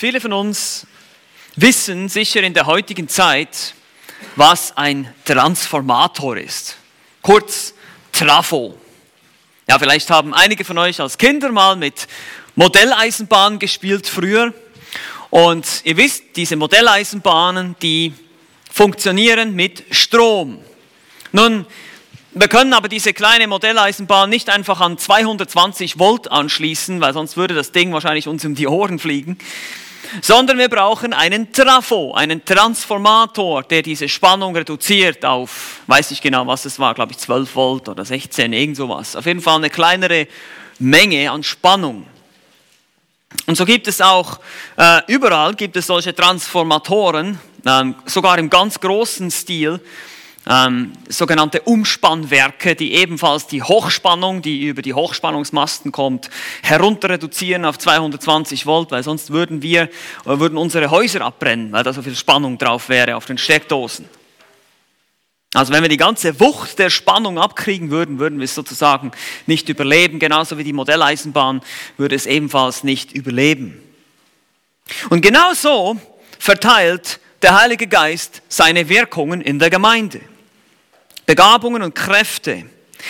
Viele von uns wissen sicher in der heutigen Zeit, was ein Transformator ist. Kurz Trafo. Ja, vielleicht haben einige von euch als Kinder mal mit Modelleisenbahnen gespielt früher. Und ihr wisst, diese Modelleisenbahnen, die funktionieren mit Strom. Nun, wir können aber diese kleine Modelleisenbahn nicht einfach an 220 Volt anschließen, weil sonst würde das Ding wahrscheinlich uns um die Ohren fliegen, sondern wir brauchen einen Trafo, einen Transformator, der diese Spannung reduziert auf, weiß ich genau, was es war, glaube ich 12 Volt oder 16, irgend sowas. Auf jeden Fall eine kleinere Menge an Spannung. Und so gibt es auch, äh, überall gibt es solche Transformatoren, äh, sogar im ganz großen Stil, ähm, sogenannte Umspannwerke, die ebenfalls die Hochspannung, die über die Hochspannungsmasten kommt, herunter reduzieren auf 220 Volt, weil sonst würden wir, äh, würden unsere Häuser abbrennen, weil da so viel Spannung drauf wäre auf den Steckdosen. Also wenn wir die ganze Wucht der Spannung abkriegen würden, würden wir es sozusagen nicht überleben. Genauso wie die Modelleisenbahn würde es ebenfalls nicht überleben. Und genau so verteilt der Heilige Geist seine Wirkungen in der Gemeinde. Begabungen und Kräfte.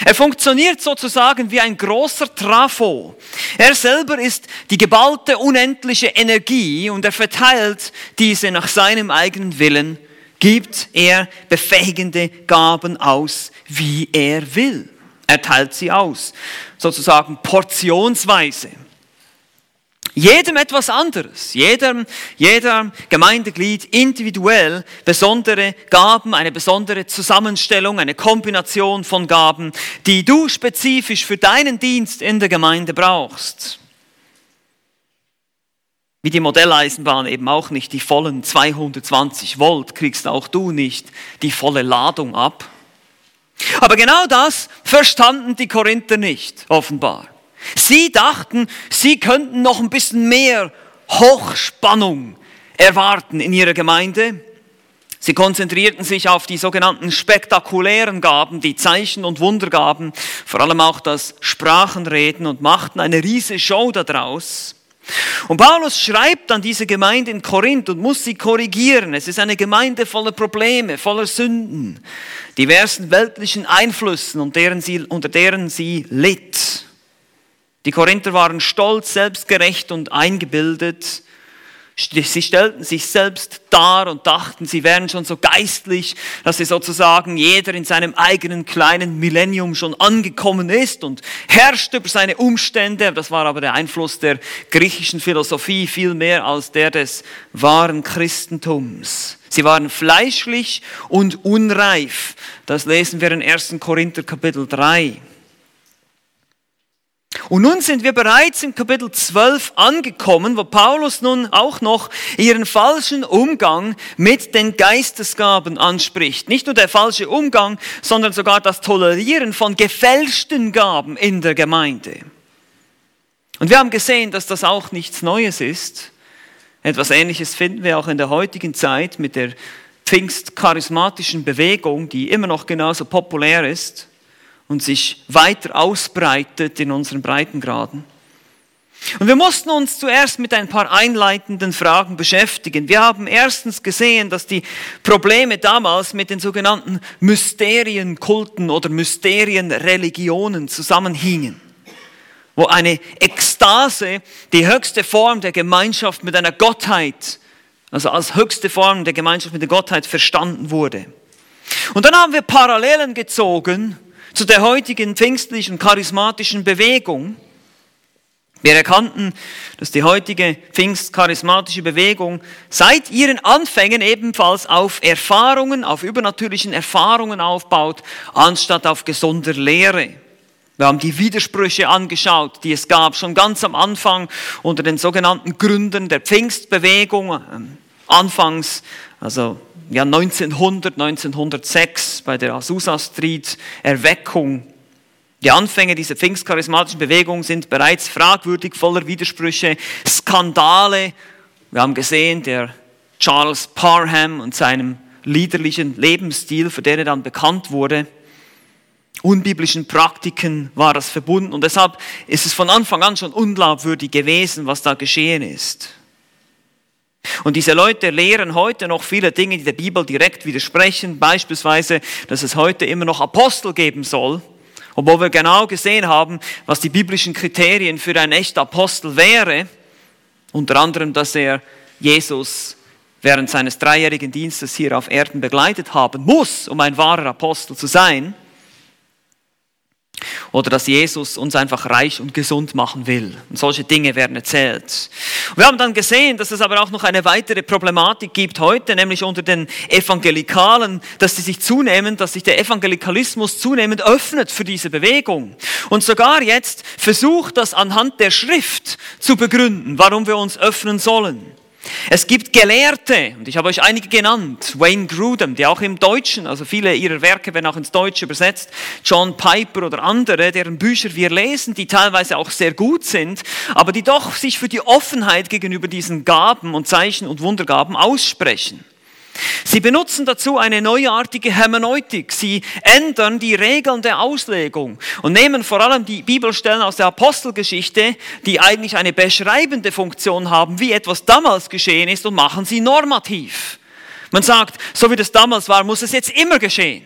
Er funktioniert sozusagen wie ein großer Trafo. Er selber ist die geballte unendliche Energie und er verteilt diese nach seinem eigenen Willen, gibt er befähigende Gaben aus, wie er will. Er teilt sie aus, sozusagen portionsweise. Jedem etwas anderes, jedem, jeder Gemeindeglied individuell besondere Gaben, eine besondere Zusammenstellung, eine Kombination von Gaben, die du spezifisch für deinen Dienst in der Gemeinde brauchst. Wie die Modelleisenbahn eben auch nicht die vollen 220 Volt, kriegst auch du nicht die volle Ladung ab. Aber genau das verstanden die Korinther nicht, offenbar. Sie dachten, sie könnten noch ein bisschen mehr Hochspannung erwarten in ihrer Gemeinde. Sie konzentrierten sich auf die sogenannten spektakulären Gaben, die Zeichen und Wundergaben, vor allem auch das Sprachenreden und machten eine riesige Show daraus. Und Paulus schreibt an diese Gemeinde in Korinth und muss sie korrigieren. Es ist eine Gemeinde voller Probleme, voller Sünden, diversen weltlichen Einflüssen, unter deren sie, unter deren sie litt. Die Korinther waren stolz, selbstgerecht und eingebildet. Sie stellten sich selbst dar und dachten, sie wären schon so geistlich, dass sie sozusagen jeder in seinem eigenen kleinen Millennium schon angekommen ist und herrscht über seine Umstände. Das war aber der Einfluss der griechischen Philosophie viel mehr als der des wahren Christentums. Sie waren fleischlich und unreif. Das lesen wir in 1. Korinther Kapitel 3. Und nun sind wir bereits im Kapitel 12 angekommen, wo Paulus nun auch noch ihren falschen Umgang mit den Geistesgaben anspricht. Nicht nur der falsche Umgang, sondern sogar das Tolerieren von gefälschten Gaben in der Gemeinde. Und wir haben gesehen, dass das auch nichts Neues ist. Etwas Ähnliches finden wir auch in der heutigen Zeit mit der pfingstcharismatischen Bewegung, die immer noch genauso populär ist und sich weiter ausbreitet in unseren Breitengraden. Und wir mussten uns zuerst mit ein paar einleitenden Fragen beschäftigen. Wir haben erstens gesehen, dass die Probleme damals mit den sogenannten Mysterienkulten oder Mysterienreligionen zusammenhingen, wo eine Ekstase, die höchste Form der Gemeinschaft mit einer Gottheit, also als höchste Form der Gemeinschaft mit der Gottheit verstanden wurde. Und dann haben wir Parallelen gezogen zu der heutigen pfingstlichen charismatischen Bewegung. Wir erkannten, dass die heutige pfingstcharismatische Bewegung seit ihren Anfängen ebenfalls auf Erfahrungen, auf übernatürlichen Erfahrungen aufbaut, anstatt auf gesunder Lehre. Wir haben die Widersprüche angeschaut, die es gab, schon ganz am Anfang unter den sogenannten Gründern der Pfingstbewegung, ähm, anfangs, also ja, 1900, 1906 bei der Azusa Street Erweckung. Die Anfänge dieser pfingstcharismatischen Bewegung sind bereits fragwürdig, voller Widersprüche, Skandale. Wir haben gesehen, der Charles Parham und seinem liederlichen Lebensstil, für den er dann bekannt wurde, unbiblischen Praktiken war das verbunden und deshalb ist es von Anfang an schon unglaubwürdig gewesen, was da geschehen ist. Und diese Leute lehren heute noch viele Dinge, die der Bibel direkt widersprechen, beispielsweise, dass es heute immer noch Apostel geben soll, obwohl wir genau gesehen haben, was die biblischen Kriterien für ein echter Apostel wäre, unter anderem, dass er Jesus während seines dreijährigen Dienstes hier auf Erden begleitet haben muss, um ein wahrer Apostel zu sein. Oder dass Jesus uns einfach reich und gesund machen will. Und solche Dinge werden erzählt. Wir haben dann gesehen, dass es aber auch noch eine weitere Problematik gibt heute, nämlich unter den Evangelikalen, dass sie sich zunehmend, dass sich der Evangelikalismus zunehmend öffnet für diese Bewegung. Und sogar jetzt versucht das anhand der Schrift zu begründen, warum wir uns öffnen sollen. Es gibt Gelehrte, und ich habe euch einige genannt, Wayne Grudem, die auch im Deutschen, also viele ihrer Werke werden auch ins Deutsche übersetzt, John Piper oder andere, deren Bücher wir lesen, die teilweise auch sehr gut sind, aber die doch sich für die Offenheit gegenüber diesen Gaben und Zeichen und Wundergaben aussprechen. Sie benutzen dazu eine neuartige Hermeneutik. Sie ändern die Regeln der Auslegung und nehmen vor allem die Bibelstellen aus der Apostelgeschichte, die eigentlich eine beschreibende Funktion haben, wie etwas damals geschehen ist, und machen sie normativ. Man sagt, so wie das damals war, muss es jetzt immer geschehen.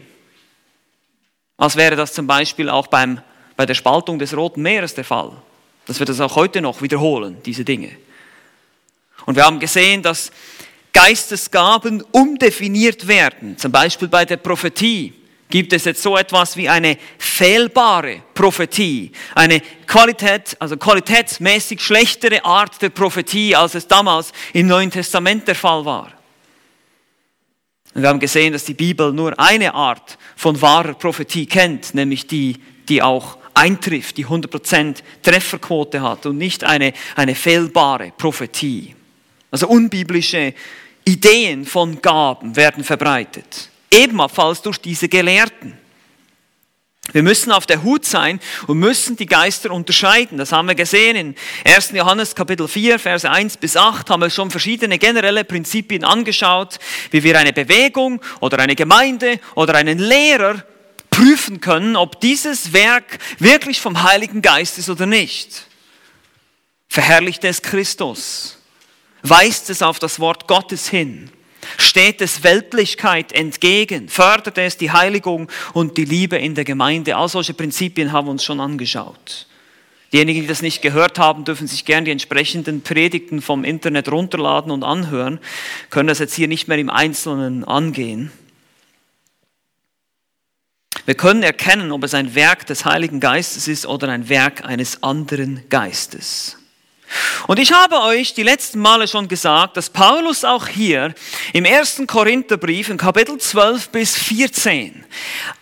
Als wäre das zum Beispiel auch beim, bei der Spaltung des Roten Meeres der Fall. Dass wir das auch heute noch wiederholen, diese Dinge. Und wir haben gesehen, dass Geistesgaben umdefiniert werden. Zum Beispiel bei der Prophetie gibt es jetzt so etwas wie eine fehlbare Prophetie, eine Qualität, also qualitätsmäßig schlechtere Art der Prophetie, als es damals im Neuen Testament der Fall war. Und wir haben gesehen, dass die Bibel nur eine Art von wahrer Prophetie kennt, nämlich die, die auch eintrifft, die 100% Trefferquote hat und nicht eine, eine fehlbare Prophetie. Also unbiblische Ideen von Gaben werden verbreitet. Ebenfalls durch diese Gelehrten. Wir müssen auf der Hut sein und müssen die Geister unterscheiden. Das haben wir gesehen in 1. Johannes Kapitel 4, Verse 1 bis 8 haben wir schon verschiedene generelle Prinzipien angeschaut, wie wir eine Bewegung oder eine Gemeinde oder einen Lehrer prüfen können, ob dieses Werk wirklich vom Heiligen Geist ist oder nicht. Verherrlicht es Christus? Weist es auf das Wort Gottes hin? Steht es Weltlichkeit entgegen? Fördert es die Heiligung und die Liebe in der Gemeinde? All solche Prinzipien haben wir uns schon angeschaut. Diejenigen, die das nicht gehört haben, dürfen sich gern die entsprechenden Predigten vom Internet runterladen und anhören, können das jetzt hier nicht mehr im Einzelnen angehen. Wir können erkennen, ob es ein Werk des Heiligen Geistes ist oder ein Werk eines anderen Geistes. Und ich habe euch die letzten Male schon gesagt, dass Paulus auch hier im ersten Korintherbrief in Kapitel 12 bis 14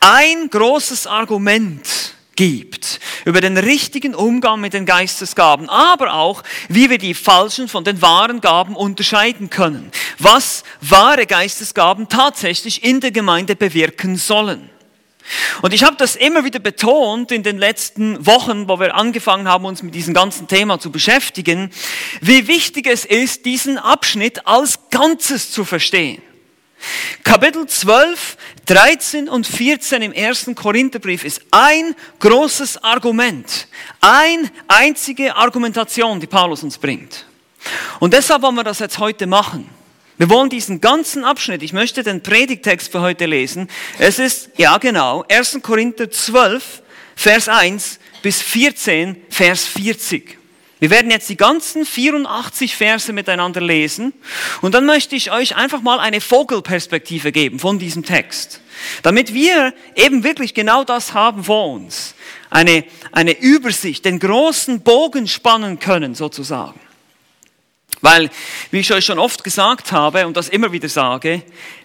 ein großes Argument gibt über den richtigen Umgang mit den Geistesgaben, aber auch, wie wir die falschen von den wahren Gaben unterscheiden können, was wahre Geistesgaben tatsächlich in der Gemeinde bewirken sollen. Und ich habe das immer wieder betont in den letzten Wochen, wo wir angefangen haben, uns mit diesem ganzen Thema zu beschäftigen, wie wichtig es ist, diesen Abschnitt als Ganzes zu verstehen. Kapitel 12, 13 und 14 im ersten Korintherbrief ist ein großes Argument, ein einzige Argumentation, die Paulus uns bringt. Und deshalb wollen wir das jetzt heute machen. Wir wollen diesen ganzen Abschnitt, ich möchte den Predigtext für heute lesen. Es ist, ja genau, 1. Korinther 12, Vers 1 bis 14, Vers 40. Wir werden jetzt die ganzen 84 Verse miteinander lesen und dann möchte ich euch einfach mal eine Vogelperspektive geben von diesem Text, damit wir eben wirklich genau das haben vor uns. Eine, eine Übersicht, den großen Bogen spannen können sozusagen. Weil, wie ich euch schon oft gesagt habe und das immer wieder sage,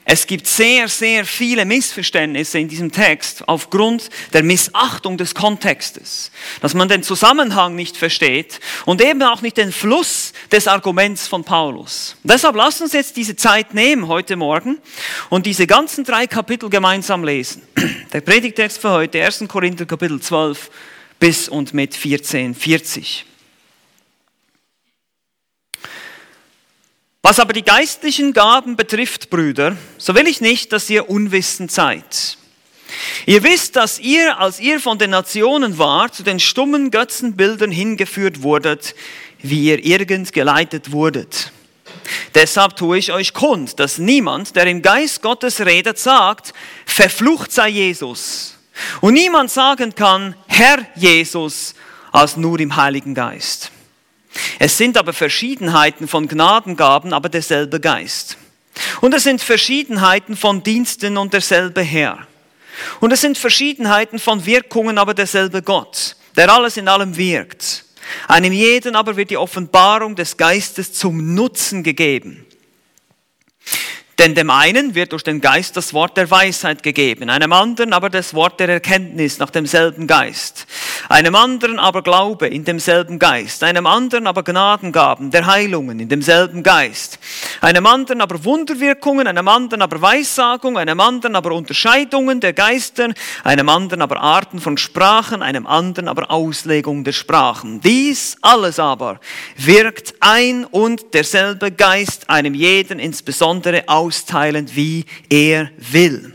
es gibt sehr, sehr viele Missverständnisse in diesem Text aufgrund der Missachtung des Kontextes. Dass man den Zusammenhang nicht versteht und eben auch nicht den Fluss des Arguments von Paulus. deshalb lasst uns jetzt diese Zeit nehmen heute Morgen und diese ganzen drei Kapitel gemeinsam lesen. Der Predigtext für heute, 1. Korinther Kapitel 12 bis und mit 14, 40. Was aber die geistlichen Gaben betrifft, Brüder, so will ich nicht, dass ihr unwissend seid. Ihr wisst, dass ihr, als ihr von den Nationen wart, zu den stummen Götzenbildern hingeführt wurdet, wie ihr irgend geleitet wurdet. Deshalb tue ich euch kund, dass niemand, der im Geist Gottes redet, sagt, verflucht sei Jesus. Und niemand sagen kann, Herr Jesus, als nur im Heiligen Geist. Es sind aber Verschiedenheiten von Gnadengaben, aber derselbe Geist. Und es sind Verschiedenheiten von Diensten und derselbe Herr. Und es sind Verschiedenheiten von Wirkungen, aber derselbe Gott, der alles in allem wirkt. Einem jeden aber wird die Offenbarung des Geistes zum Nutzen gegeben. Denn dem einen wird durch den Geist das Wort der Weisheit gegeben, einem anderen aber das Wort der Erkenntnis nach demselben Geist, einem anderen aber Glaube in demselben Geist, einem anderen aber Gnadengaben der Heilungen in demselben Geist, einem anderen aber Wunderwirkungen, einem anderen aber Weissagung, einem anderen aber Unterscheidungen der Geister, einem anderen aber Arten von Sprachen, einem anderen aber Auslegung der Sprachen. Dies alles aber wirkt ein und derselbe Geist einem jeden insbesondere aus austeilen, wie er will.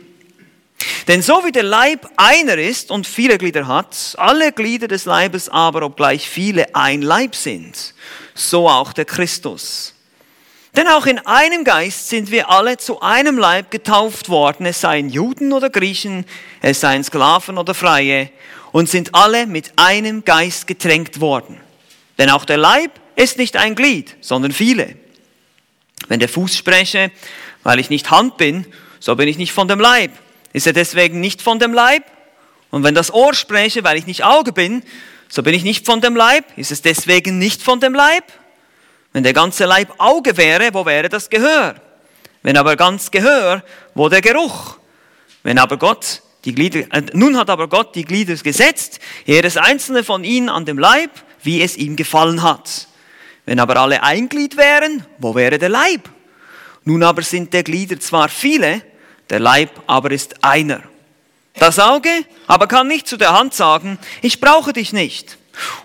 Denn so wie der Leib einer ist und viele Glieder hat, alle Glieder des Leibes aber, obgleich viele, ein Leib sind, so auch der Christus. Denn auch in einem Geist sind wir alle zu einem Leib getauft worden, es seien Juden oder Griechen, es seien Sklaven oder Freie, und sind alle mit einem Geist getränkt worden. Denn auch der Leib ist nicht ein Glied, sondern viele. Wenn der Fuß spreche, weil ich nicht Hand bin, so bin ich nicht von dem Leib. Ist er deswegen nicht von dem Leib? Und wenn das Ohr spreche, weil ich nicht Auge bin, so bin ich nicht von dem Leib. Ist es deswegen nicht von dem Leib? Wenn der ganze Leib Auge wäre, wo wäre das Gehör? Wenn aber ganz Gehör, wo der Geruch? Wenn aber Gott die Glieder, äh, nun hat aber Gott die Glieder gesetzt, jedes einzelne von ihnen an dem Leib, wie es ihm gefallen hat. Wenn aber alle ein Glied wären, wo wäre der Leib? Nun aber sind der Glieder zwar viele, der Leib aber ist einer. Das Auge aber kann nicht zu der Hand sagen, ich brauche dich nicht.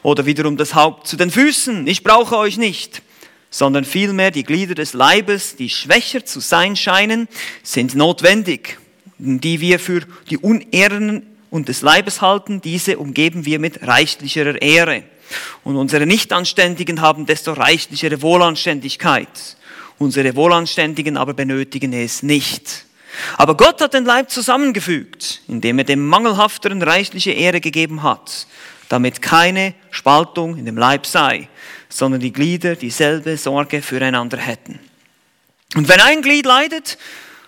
Oder wiederum das Haupt zu den Füßen, ich brauche euch nicht. Sondern vielmehr die Glieder des Leibes, die schwächer zu sein scheinen, sind notwendig. Die wir für die Unehren und des Leibes halten, diese umgeben wir mit reichlicherer Ehre. Und unsere Nichtanständigen haben desto reichlichere Wohlanständigkeit. Unsere Wohlanständigen aber benötigen es nicht. Aber Gott hat den Leib zusammengefügt, indem er dem Mangelhafteren reichliche Ehre gegeben hat, damit keine Spaltung in dem Leib sei, sondern die Glieder dieselbe Sorge füreinander hätten. Und wenn ein Glied leidet,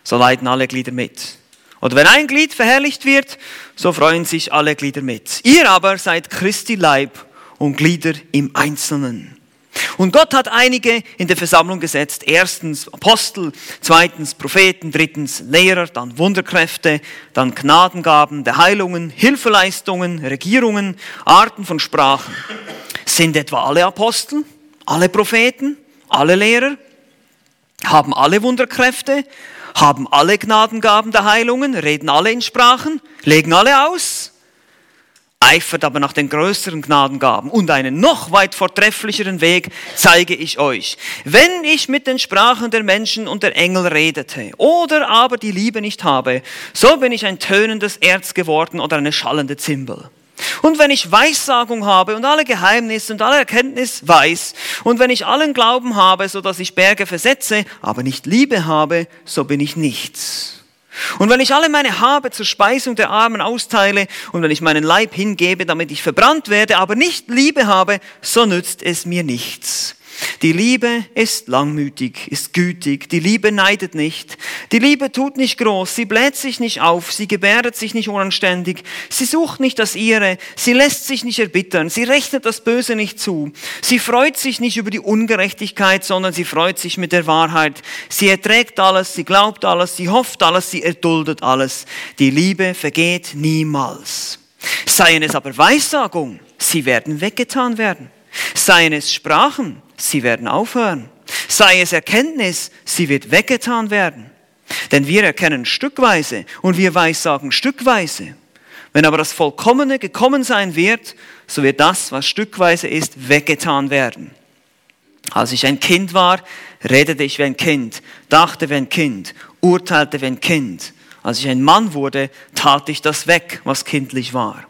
so leiden alle Glieder mit. Oder wenn ein Glied verherrlicht wird, so freuen sich alle Glieder mit. Ihr aber seid Christi Leib und Glieder im Einzelnen. Und Gott hat einige in der Versammlung gesetzt. Erstens Apostel, zweitens Propheten, drittens Lehrer, dann Wunderkräfte, dann Gnadengaben der Heilungen, Hilfeleistungen, Regierungen, Arten von Sprachen. Sind etwa alle Apostel, alle Propheten, alle Lehrer? Haben alle Wunderkräfte? Haben alle Gnadengaben der Heilungen? Reden alle in Sprachen? Legen alle aus? Eifert aber nach den größeren Gnadengaben und einen noch weit vortrefflicheren Weg zeige ich euch. Wenn ich mit den Sprachen der Menschen und der Engel redete oder aber die Liebe nicht habe, so bin ich ein tönendes Erz geworden oder eine schallende Zimbel. Und wenn ich Weissagung habe und alle Geheimnisse und alle Erkenntnis weiß, und wenn ich allen Glauben habe, so dass ich Berge versetze, aber nicht Liebe habe, so bin ich nichts. Und wenn ich alle meine Habe zur Speisung der Armen austeile und wenn ich meinen Leib hingebe, damit ich verbrannt werde, aber nicht Liebe habe, so nützt es mir nichts. Die Liebe ist langmütig, ist gütig, die Liebe neidet nicht, die Liebe tut nicht groß, sie bläht sich nicht auf, sie gebärdet sich nicht unanständig, sie sucht nicht das ihre, sie lässt sich nicht erbittern, sie rechnet das Böse nicht zu, sie freut sich nicht über die Ungerechtigkeit, sondern sie freut sich mit der Wahrheit, sie erträgt alles, sie glaubt alles, sie hofft alles, sie erduldet alles. Die Liebe vergeht niemals. Seien es aber Weissagung, sie werden weggetan werden. Seien es Sprachen, sie werden aufhören. Sei es Erkenntnis, sie wird weggetan werden. Denn wir erkennen stückweise und wir weissagen stückweise. Wenn aber das Vollkommene gekommen sein wird, so wird das, was stückweise ist, weggetan werden. Als ich ein Kind war, redete ich wie ein Kind, dachte wie ein Kind, urteilte wie ein Kind. Als ich ein Mann wurde, tat ich das weg, was kindlich war.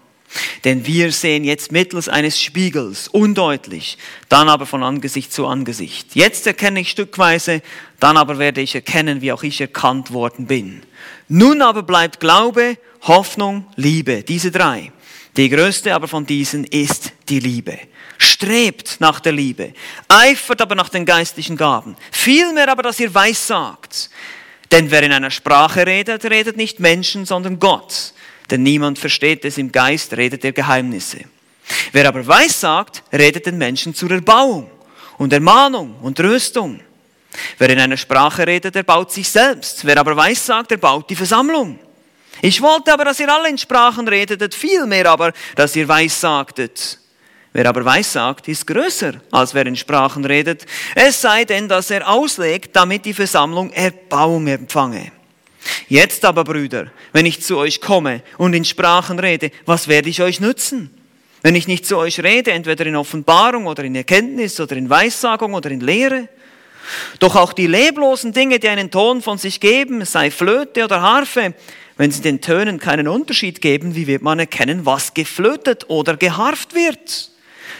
Denn wir sehen jetzt mittels eines Spiegels undeutlich, dann aber von Angesicht zu Angesicht. Jetzt erkenne ich stückweise, dann aber werde ich erkennen, wie auch ich erkannt worden bin. Nun aber bleibt Glaube, Hoffnung, Liebe, diese drei. Die größte aber von diesen ist die Liebe. Strebt nach der Liebe, eifert aber nach den geistlichen Gaben. Vielmehr aber, dass ihr weissagt. Denn wer in einer Sprache redet, redet nicht Menschen, sondern Gott denn niemand versteht es im Geist, redet er Geheimnisse. Wer aber weissagt, redet den Menschen zur Erbauung und Ermahnung und Tröstung. Wer in einer Sprache redet, erbaut sich selbst. Wer aber weissagt, erbaut die Versammlung. Ich wollte aber, dass ihr alle in Sprachen redetet, vielmehr aber, dass ihr weissagtet. Wer aber weissagt, ist größer, als wer in Sprachen redet, es sei denn, dass er auslegt, damit die Versammlung Erbauung empfange. Jetzt aber, Brüder, wenn ich zu euch komme und in Sprachen rede, was werde ich euch nützen? Wenn ich nicht zu euch rede, entweder in Offenbarung oder in Erkenntnis oder in Weissagung oder in Lehre? Doch auch die leblosen Dinge, die einen Ton von sich geben, sei Flöte oder Harfe, wenn sie den Tönen keinen Unterschied geben, wie wird man erkennen, was geflötet oder geharft wird?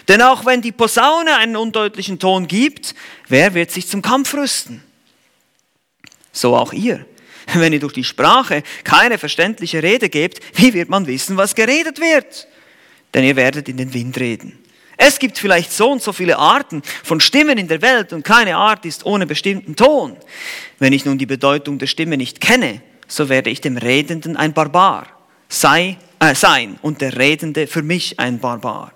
Denn auch wenn die Posaune einen undeutlichen Ton gibt, wer wird sich zum Kampf rüsten? So auch ihr. Wenn ihr durch die Sprache keine verständliche Rede gebt, wie wird man wissen, was geredet wird? Denn ihr werdet in den Wind reden. Es gibt vielleicht so und so viele Arten von Stimmen in der Welt und keine Art ist ohne bestimmten Ton. Wenn ich nun die Bedeutung der Stimme nicht kenne, so werde ich dem Redenden ein Barbar sei, äh, sein und der Redende für mich ein Barbar.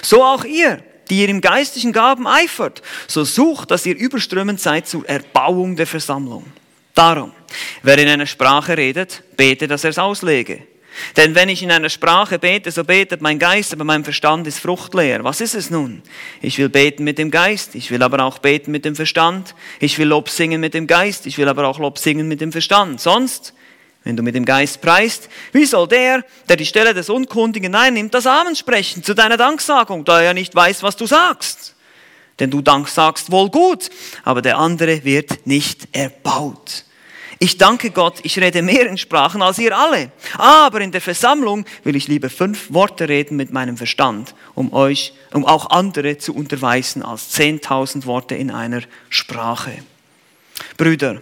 So auch ihr, die ihr im geistlichen Gaben eifert, so sucht, dass ihr überströmend seid zur Erbauung der Versammlung. Darum, wer in einer Sprache redet, bete, dass er es auslege. Denn wenn ich in einer Sprache bete, so betet mein Geist, aber mein Verstand ist fruchtleer. Was ist es nun? Ich will beten mit dem Geist, ich will aber auch beten mit dem Verstand. Ich will Lob singen mit dem Geist, ich will aber auch Lob singen mit dem Verstand. Sonst, wenn du mit dem Geist preist, wie soll der, der die Stelle des Unkundigen einnimmt, das Amen sprechen zu deiner Danksagung, da er nicht weiß, was du sagst? Denn du sagst wohl gut, aber der andere wird nicht erbaut. Ich danke Gott, ich rede mehr in Sprachen als ihr alle. Aber in der Versammlung will ich lieber fünf Worte reden mit meinem Verstand, um euch, um auch andere zu unterweisen als zehntausend Worte in einer Sprache. Brüder,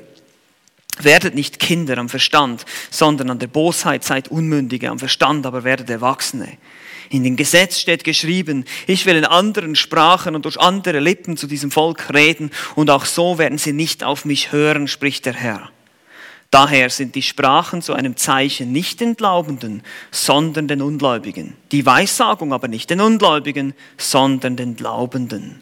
werdet nicht Kinder am Verstand, sondern an der Bosheit seid Unmündige, am Verstand aber werdet Erwachsene. In dem Gesetz steht geschrieben, ich will in anderen Sprachen und durch andere Lippen zu diesem Volk reden, und auch so werden sie nicht auf mich hören, spricht der Herr. Daher sind die Sprachen zu einem Zeichen nicht den Glaubenden, sondern den Ungläubigen. Die Weissagung aber nicht den Ungläubigen, sondern den Glaubenden.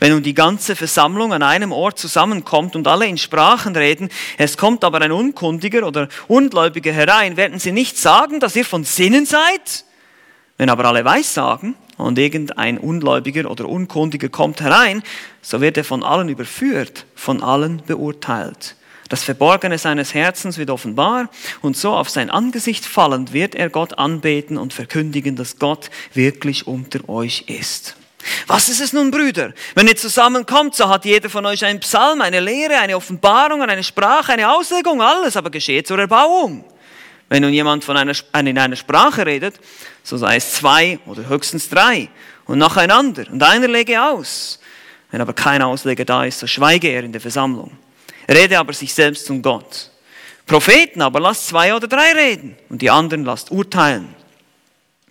Wenn nun die ganze Versammlung an einem Ort zusammenkommt und alle in Sprachen reden, es kommt aber ein Unkundiger oder Ungläubiger herein, werden sie nicht sagen, dass ihr von Sinnen seid? Wenn aber alle Weissagen und irgendein Ungläubiger oder Unkundiger kommt herein, so wird er von allen überführt, von allen beurteilt. Das Verborgene seines Herzens wird offenbar und so auf sein Angesicht fallend wird er Gott anbeten und verkündigen, dass Gott wirklich unter euch ist. Was ist es nun, Brüder? Wenn ihr zusammenkommt, so hat jeder von euch einen Psalm, eine Lehre, eine Offenbarung, eine Sprache, eine Auslegung, alles, aber geschieht zur Erbauung. Wenn nun jemand von einer, in einer Sprache redet, so sei es zwei oder höchstens drei und nacheinander und einer lege aus. Wenn aber kein Ausleger da ist, so schweige er in der Versammlung. Rede aber sich selbst zum Gott. Propheten aber lasst zwei oder drei reden und die anderen lasst urteilen.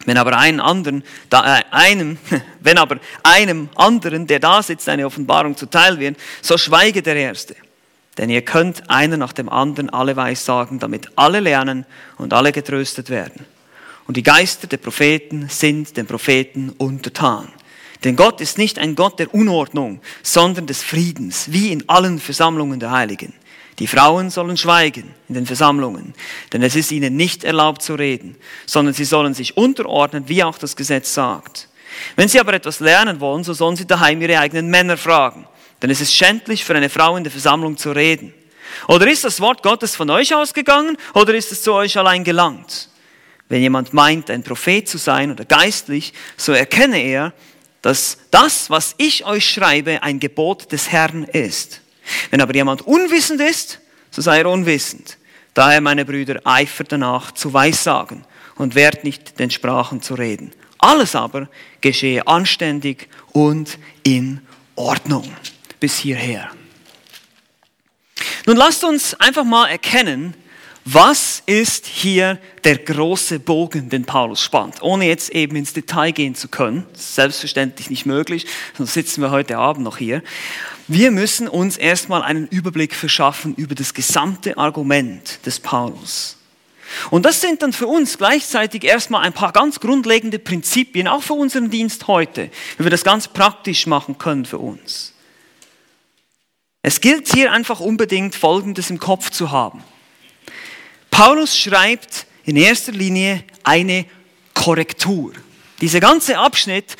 Wenn aber einen anderen, da, äh, einem, wenn aber einem anderen, der da sitzt, eine Offenbarung zuteil wird, so schweige der Erste. Denn ihr könnt einer nach dem anderen alle Weissagen, damit alle lernen und alle getröstet werden. Und die Geister der Propheten sind den Propheten untertan. Denn Gott ist nicht ein Gott der Unordnung, sondern des Friedens, wie in allen Versammlungen der Heiligen. Die Frauen sollen schweigen in den Versammlungen, denn es ist ihnen nicht erlaubt zu reden, sondern sie sollen sich unterordnen, wie auch das Gesetz sagt. Wenn sie aber etwas lernen wollen, so sollen sie daheim ihre eigenen Männer fragen, denn es ist schändlich für eine Frau in der Versammlung zu reden. Oder ist das Wort Gottes von euch ausgegangen oder ist es zu euch allein gelangt? Wenn jemand meint, ein Prophet zu sein oder geistlich, so erkenne er, dass das, was ich euch schreibe, ein Gebot des Herrn ist. Wenn aber jemand unwissend ist, so sei er unwissend. Daher, meine Brüder, eifert danach zu Weissagen und wehrt nicht den Sprachen zu reden. Alles aber geschehe anständig und in Ordnung. Bis hierher. Nun lasst uns einfach mal erkennen, was ist hier der große Bogen, den Paulus spannt? Ohne jetzt eben ins Detail gehen zu können, selbstverständlich nicht möglich, sonst sitzen wir heute Abend noch hier. Wir müssen uns erstmal einen Überblick verschaffen über das gesamte Argument des Paulus. Und das sind dann für uns gleichzeitig erstmal ein paar ganz grundlegende Prinzipien, auch für unseren Dienst heute, wie wir das ganz praktisch machen können für uns. Es gilt hier einfach unbedingt Folgendes im Kopf zu haben. Paulus schreibt in erster Linie eine Korrektur. Dieser ganze Abschnitt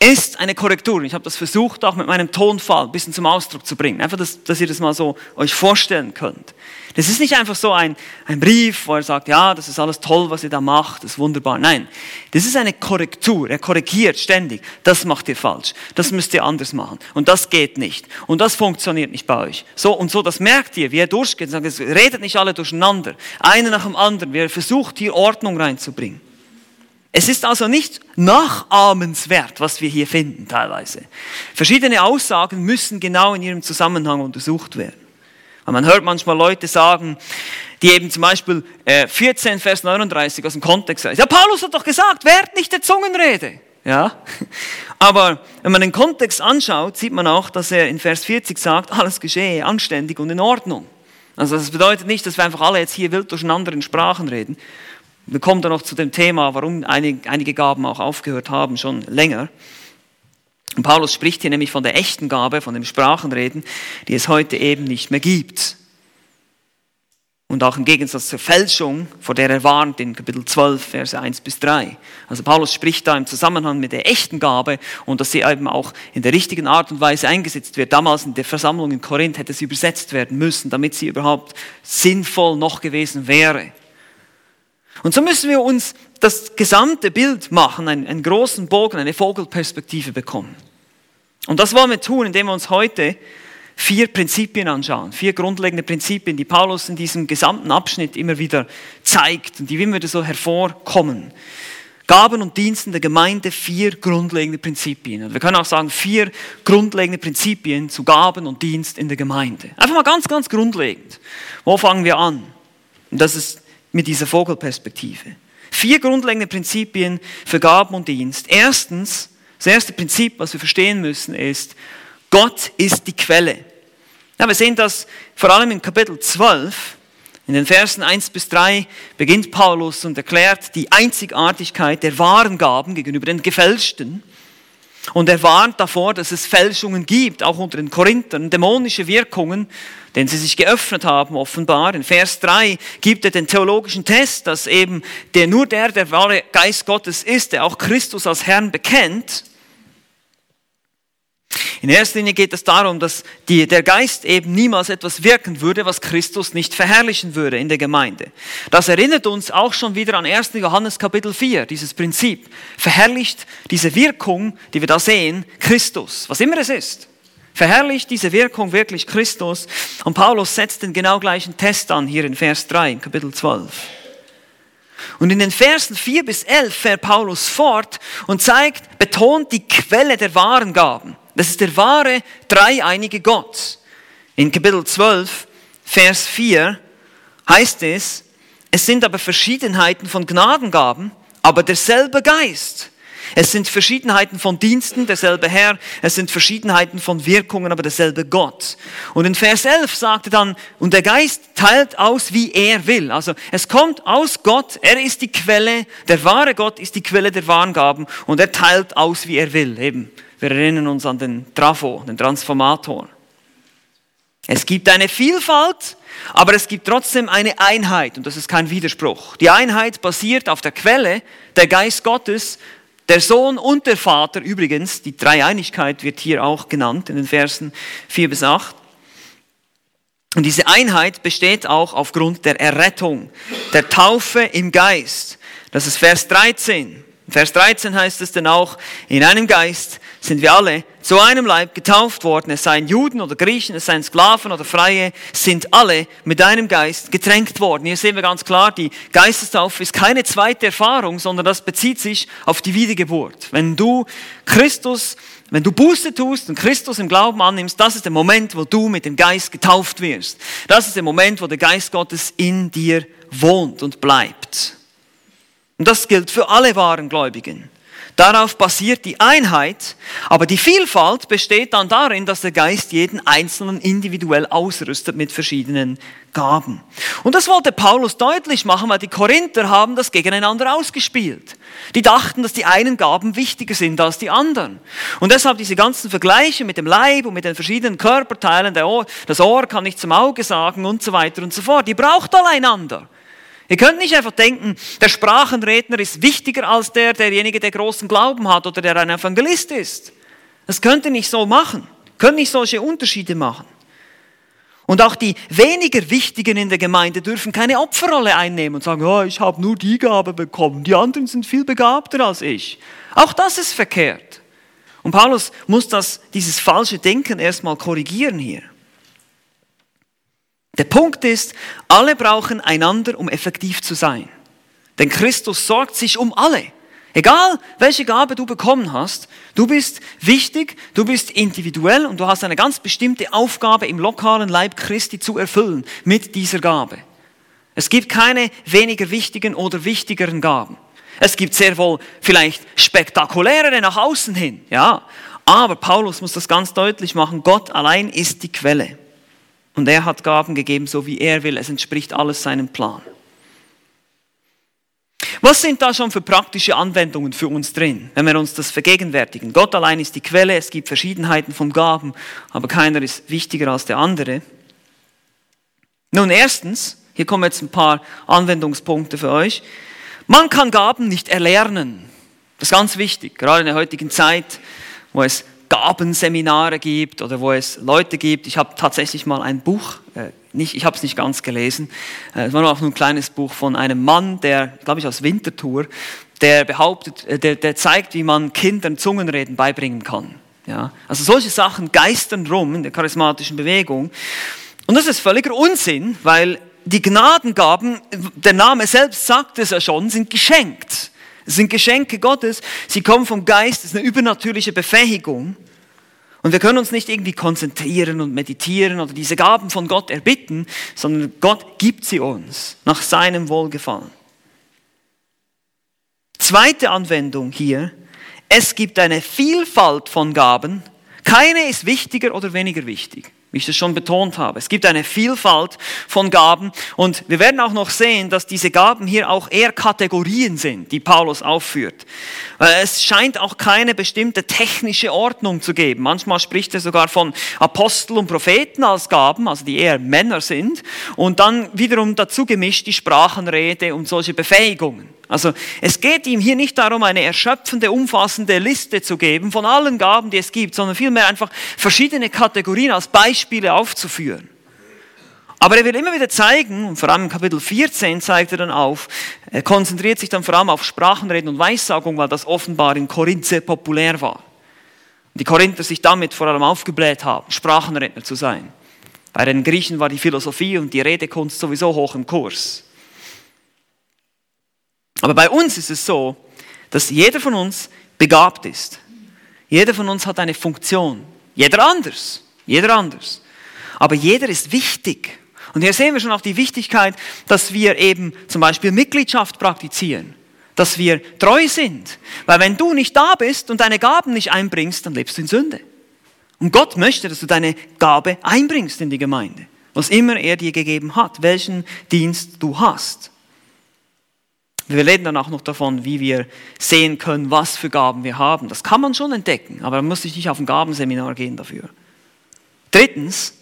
ist eine Korrektur. Ich habe das versucht, auch mit meinem Tonfall ein bisschen zum Ausdruck zu bringen. Einfach, dass, dass ihr das mal so euch vorstellen könnt. Das ist nicht einfach so ein, ein Brief, wo er sagt, ja, das ist alles toll, was ihr da macht, das ist wunderbar. Nein, das ist eine Korrektur. Er korrigiert ständig. Das macht ihr falsch. Das müsst ihr anders machen. Und das geht nicht. Und das funktioniert nicht bei euch. So und so, das merkt ihr, wie er durchgeht. Sagt, redet nicht alle durcheinander. Einer nach dem anderen. Wie er versucht, hier Ordnung reinzubringen. Es ist also nicht nachahmenswert, was wir hier finden teilweise. Verschiedene Aussagen müssen genau in ihrem Zusammenhang untersucht werden. Und man hört manchmal Leute sagen, die eben zum Beispiel 14, äh, Vers 39 aus dem Kontext sagen, ja, Paulus hat doch gesagt, wehrt nicht der Zungenrede. Ja? Aber wenn man den Kontext anschaut, sieht man auch, dass er in Vers 40 sagt, alles geschehe anständig und in Ordnung. Also das bedeutet nicht, dass wir einfach alle jetzt hier wild durcheinander in Sprachen reden, wir kommen dann noch zu dem Thema, warum einige Gaben auch aufgehört haben, schon länger. Und Paulus spricht hier nämlich von der echten Gabe, von dem Sprachenreden, die es heute eben nicht mehr gibt. Und auch im Gegensatz zur Fälschung, vor der er warnt in Kapitel 12, Verse 1 bis 3. Also Paulus spricht da im Zusammenhang mit der echten Gabe und dass sie eben auch in der richtigen Art und Weise eingesetzt wird. Damals in der Versammlung in Korinth hätte sie übersetzt werden müssen, damit sie überhaupt sinnvoll noch gewesen wäre. Und so müssen wir uns das gesamte Bild machen, einen, einen großen Bogen, eine Vogelperspektive bekommen. Und das wollen wir tun, indem wir uns heute vier Prinzipien anschauen, vier grundlegende Prinzipien, die Paulus in diesem gesamten Abschnitt immer wieder zeigt und die immer wieder so hervorkommen. Gaben und Diensten der Gemeinde, vier grundlegende Prinzipien. Und wir können auch sagen, vier grundlegende Prinzipien zu Gaben und Dienst in der Gemeinde. Einfach mal ganz, ganz grundlegend. Wo fangen wir an? Und das ist mit dieser Vogelperspektive. Vier grundlegende Prinzipien für Gaben und Dienst. Erstens, das erste Prinzip, was wir verstehen müssen, ist, Gott ist die Quelle. Ja, wir sehen das vor allem in Kapitel 12. In den Versen 1 bis 3 beginnt Paulus und erklärt die Einzigartigkeit der wahren Gaben gegenüber den gefälschten. Und er warnt davor, dass es Fälschungen gibt, auch unter den Korinthern, dämonische Wirkungen, denen sie sich geöffnet haben, offenbar. In Vers 3 gibt er den theologischen Test, dass eben der, nur der, der wahre Geist Gottes ist, der auch Christus als Herrn bekennt. In erster Linie geht es darum, dass die, der Geist eben niemals etwas wirken würde, was Christus nicht verherrlichen würde in der Gemeinde. Das erinnert uns auch schon wieder an 1. Johannes Kapitel 4, dieses Prinzip. Verherrlicht diese Wirkung, die wir da sehen, Christus, was immer es ist. Verherrlicht diese Wirkung wirklich Christus. Und Paulus setzt den genau gleichen Test an hier in Vers 3, in Kapitel 12. Und in den Versen 4 bis 11 fährt Paulus fort und zeigt, betont die Quelle der wahren Gaben. Das ist der wahre dreieinige Gott. In Kapitel 12, Vers 4 heißt es, es sind aber Verschiedenheiten von Gnadengaben, aber derselbe Geist. Es sind Verschiedenheiten von Diensten, derselbe Herr. Es sind Verschiedenheiten von Wirkungen, aber derselbe Gott. Und in Vers 11 sagte dann, und der Geist teilt aus, wie er will. Also es kommt aus Gott, er ist die Quelle, der wahre Gott ist die Quelle der Warengaben und er teilt aus, wie er will. Eben wir erinnern uns an den Trafo, den Transformator. Es gibt eine Vielfalt, aber es gibt trotzdem eine Einheit und das ist kein Widerspruch. Die Einheit basiert auf der Quelle, der Geist Gottes, der Sohn und der Vater. Übrigens, die Dreieinigkeit wird hier auch genannt in den Versen 4 bis 8. Und diese Einheit besteht auch aufgrund der Errettung, der Taufe im Geist. Das ist Vers 13. Vers 13 heißt es dann auch, in einem Geist sind wir alle zu einem Leib getauft worden. Es seien Juden oder Griechen, es seien Sklaven oder Freie, sind alle mit einem Geist getränkt worden. Hier sehen wir ganz klar, die Geistestaufe ist keine zweite Erfahrung, sondern das bezieht sich auf die Wiedergeburt. Wenn du Christus, wenn du Buße tust und Christus im Glauben annimmst, das ist der Moment, wo du mit dem Geist getauft wirst. Das ist der Moment, wo der Geist Gottes in dir wohnt und bleibt. Und das gilt für alle wahren Gläubigen. Darauf basiert die Einheit, aber die Vielfalt besteht dann darin, dass der Geist jeden Einzelnen individuell ausrüstet mit verschiedenen Gaben. Und das wollte Paulus deutlich machen, weil die Korinther haben das gegeneinander ausgespielt. Die dachten, dass die einen Gaben wichtiger sind als die anderen. Und deshalb diese ganzen Vergleiche mit dem Leib und mit den verschiedenen Körperteilen, Ohr, das Ohr kann nicht zum Auge sagen und so weiter und so fort. Die braucht alle einander. Ihr könnt nicht einfach denken, der Sprachenredner ist wichtiger als der, derjenige, der großen Glauben hat oder der ein Evangelist ist. Das könnt ihr nicht so machen. Könnt nicht solche Unterschiede machen. Und auch die weniger Wichtigen in der Gemeinde dürfen keine Opferrolle einnehmen und sagen, oh, ich habe nur die Gabe bekommen, die anderen sind viel begabter als ich. Auch das ist verkehrt. Und Paulus muss das, dieses falsche Denken erstmal korrigieren hier. Der Punkt ist, alle brauchen einander, um effektiv zu sein. Denn Christus sorgt sich um alle. Egal, welche Gabe du bekommen hast, du bist wichtig, du bist individuell und du hast eine ganz bestimmte Aufgabe im lokalen Leib Christi zu erfüllen mit dieser Gabe. Es gibt keine weniger wichtigen oder wichtigeren Gaben. Es gibt sehr wohl vielleicht spektakulärere nach außen hin, ja. Aber Paulus muss das ganz deutlich machen. Gott allein ist die Quelle. Und er hat Gaben gegeben, so wie er will. Es entspricht alles seinem Plan. Was sind da schon für praktische Anwendungen für uns drin, wenn wir uns das vergegenwärtigen? Gott allein ist die Quelle, es gibt Verschiedenheiten von Gaben, aber keiner ist wichtiger als der andere. Nun, erstens, hier kommen jetzt ein paar Anwendungspunkte für euch. Man kann Gaben nicht erlernen. Das ist ganz wichtig, gerade in der heutigen Zeit, wo es Gabenseminare gibt oder wo es Leute gibt. Ich habe tatsächlich mal ein Buch, äh, nicht, ich habe es nicht ganz gelesen, äh, es war auch nur ein kleines Buch von einem Mann, der, glaube ich, aus Winterthur, der behauptet, äh, der, der zeigt, wie man Kindern Zungenreden beibringen kann. Ja? Also solche Sachen geistern rum in der charismatischen Bewegung. Und das ist völliger Unsinn, weil die Gnadengaben, der Name selbst sagt es ja schon, sind geschenkt. Es sind Geschenke Gottes, sie kommen vom Geist, es ist eine übernatürliche Befähigung. Und wir können uns nicht irgendwie konzentrieren und meditieren oder diese Gaben von Gott erbitten, sondern Gott gibt sie uns nach seinem Wohlgefallen. Zweite Anwendung hier, es gibt eine Vielfalt von Gaben, keine ist wichtiger oder weniger wichtig wie ich das schon betont habe. Es gibt eine Vielfalt von Gaben und wir werden auch noch sehen, dass diese Gaben hier auch eher Kategorien sind, die Paulus aufführt. Es scheint auch keine bestimmte technische Ordnung zu geben. Manchmal spricht er sogar von Apostel und Propheten als Gaben, also die eher Männer sind und dann wiederum dazu gemischt die Sprachenrede und solche Befähigungen. Also es geht ihm hier nicht darum, eine erschöpfende, umfassende Liste zu geben von allen Gaben, die es gibt, sondern vielmehr einfach verschiedene Kategorien als Beispiele aufzuführen. Aber er will immer wieder zeigen, und vor allem in Kapitel 14 zeigt er dann auf, er konzentriert sich dann vor allem auf Sprachenreden und Weissagung, weil das offenbar in Korinth sehr populär war. Und die Korinther sich damit vor allem aufgebläht haben, Sprachenredner zu sein. Bei den Griechen war die Philosophie und die Redekunst sowieso hoch im Kurs. Aber bei uns ist es so, dass jeder von uns begabt ist. Jeder von uns hat eine Funktion. Jeder anders. Jeder anders. Aber jeder ist wichtig. Und hier sehen wir schon auch die Wichtigkeit, dass wir eben zum Beispiel Mitgliedschaft praktizieren. Dass wir treu sind. Weil wenn du nicht da bist und deine Gaben nicht einbringst, dann lebst du in Sünde. Und Gott möchte, dass du deine Gabe einbringst in die Gemeinde. Was immer er dir gegeben hat, welchen Dienst du hast. Wir reden dann auch noch davon, wie wir sehen können, was für Gaben wir haben. Das kann man schon entdecken, aber man muss sich nicht auf ein Gabenseminar gehen dafür. Drittens,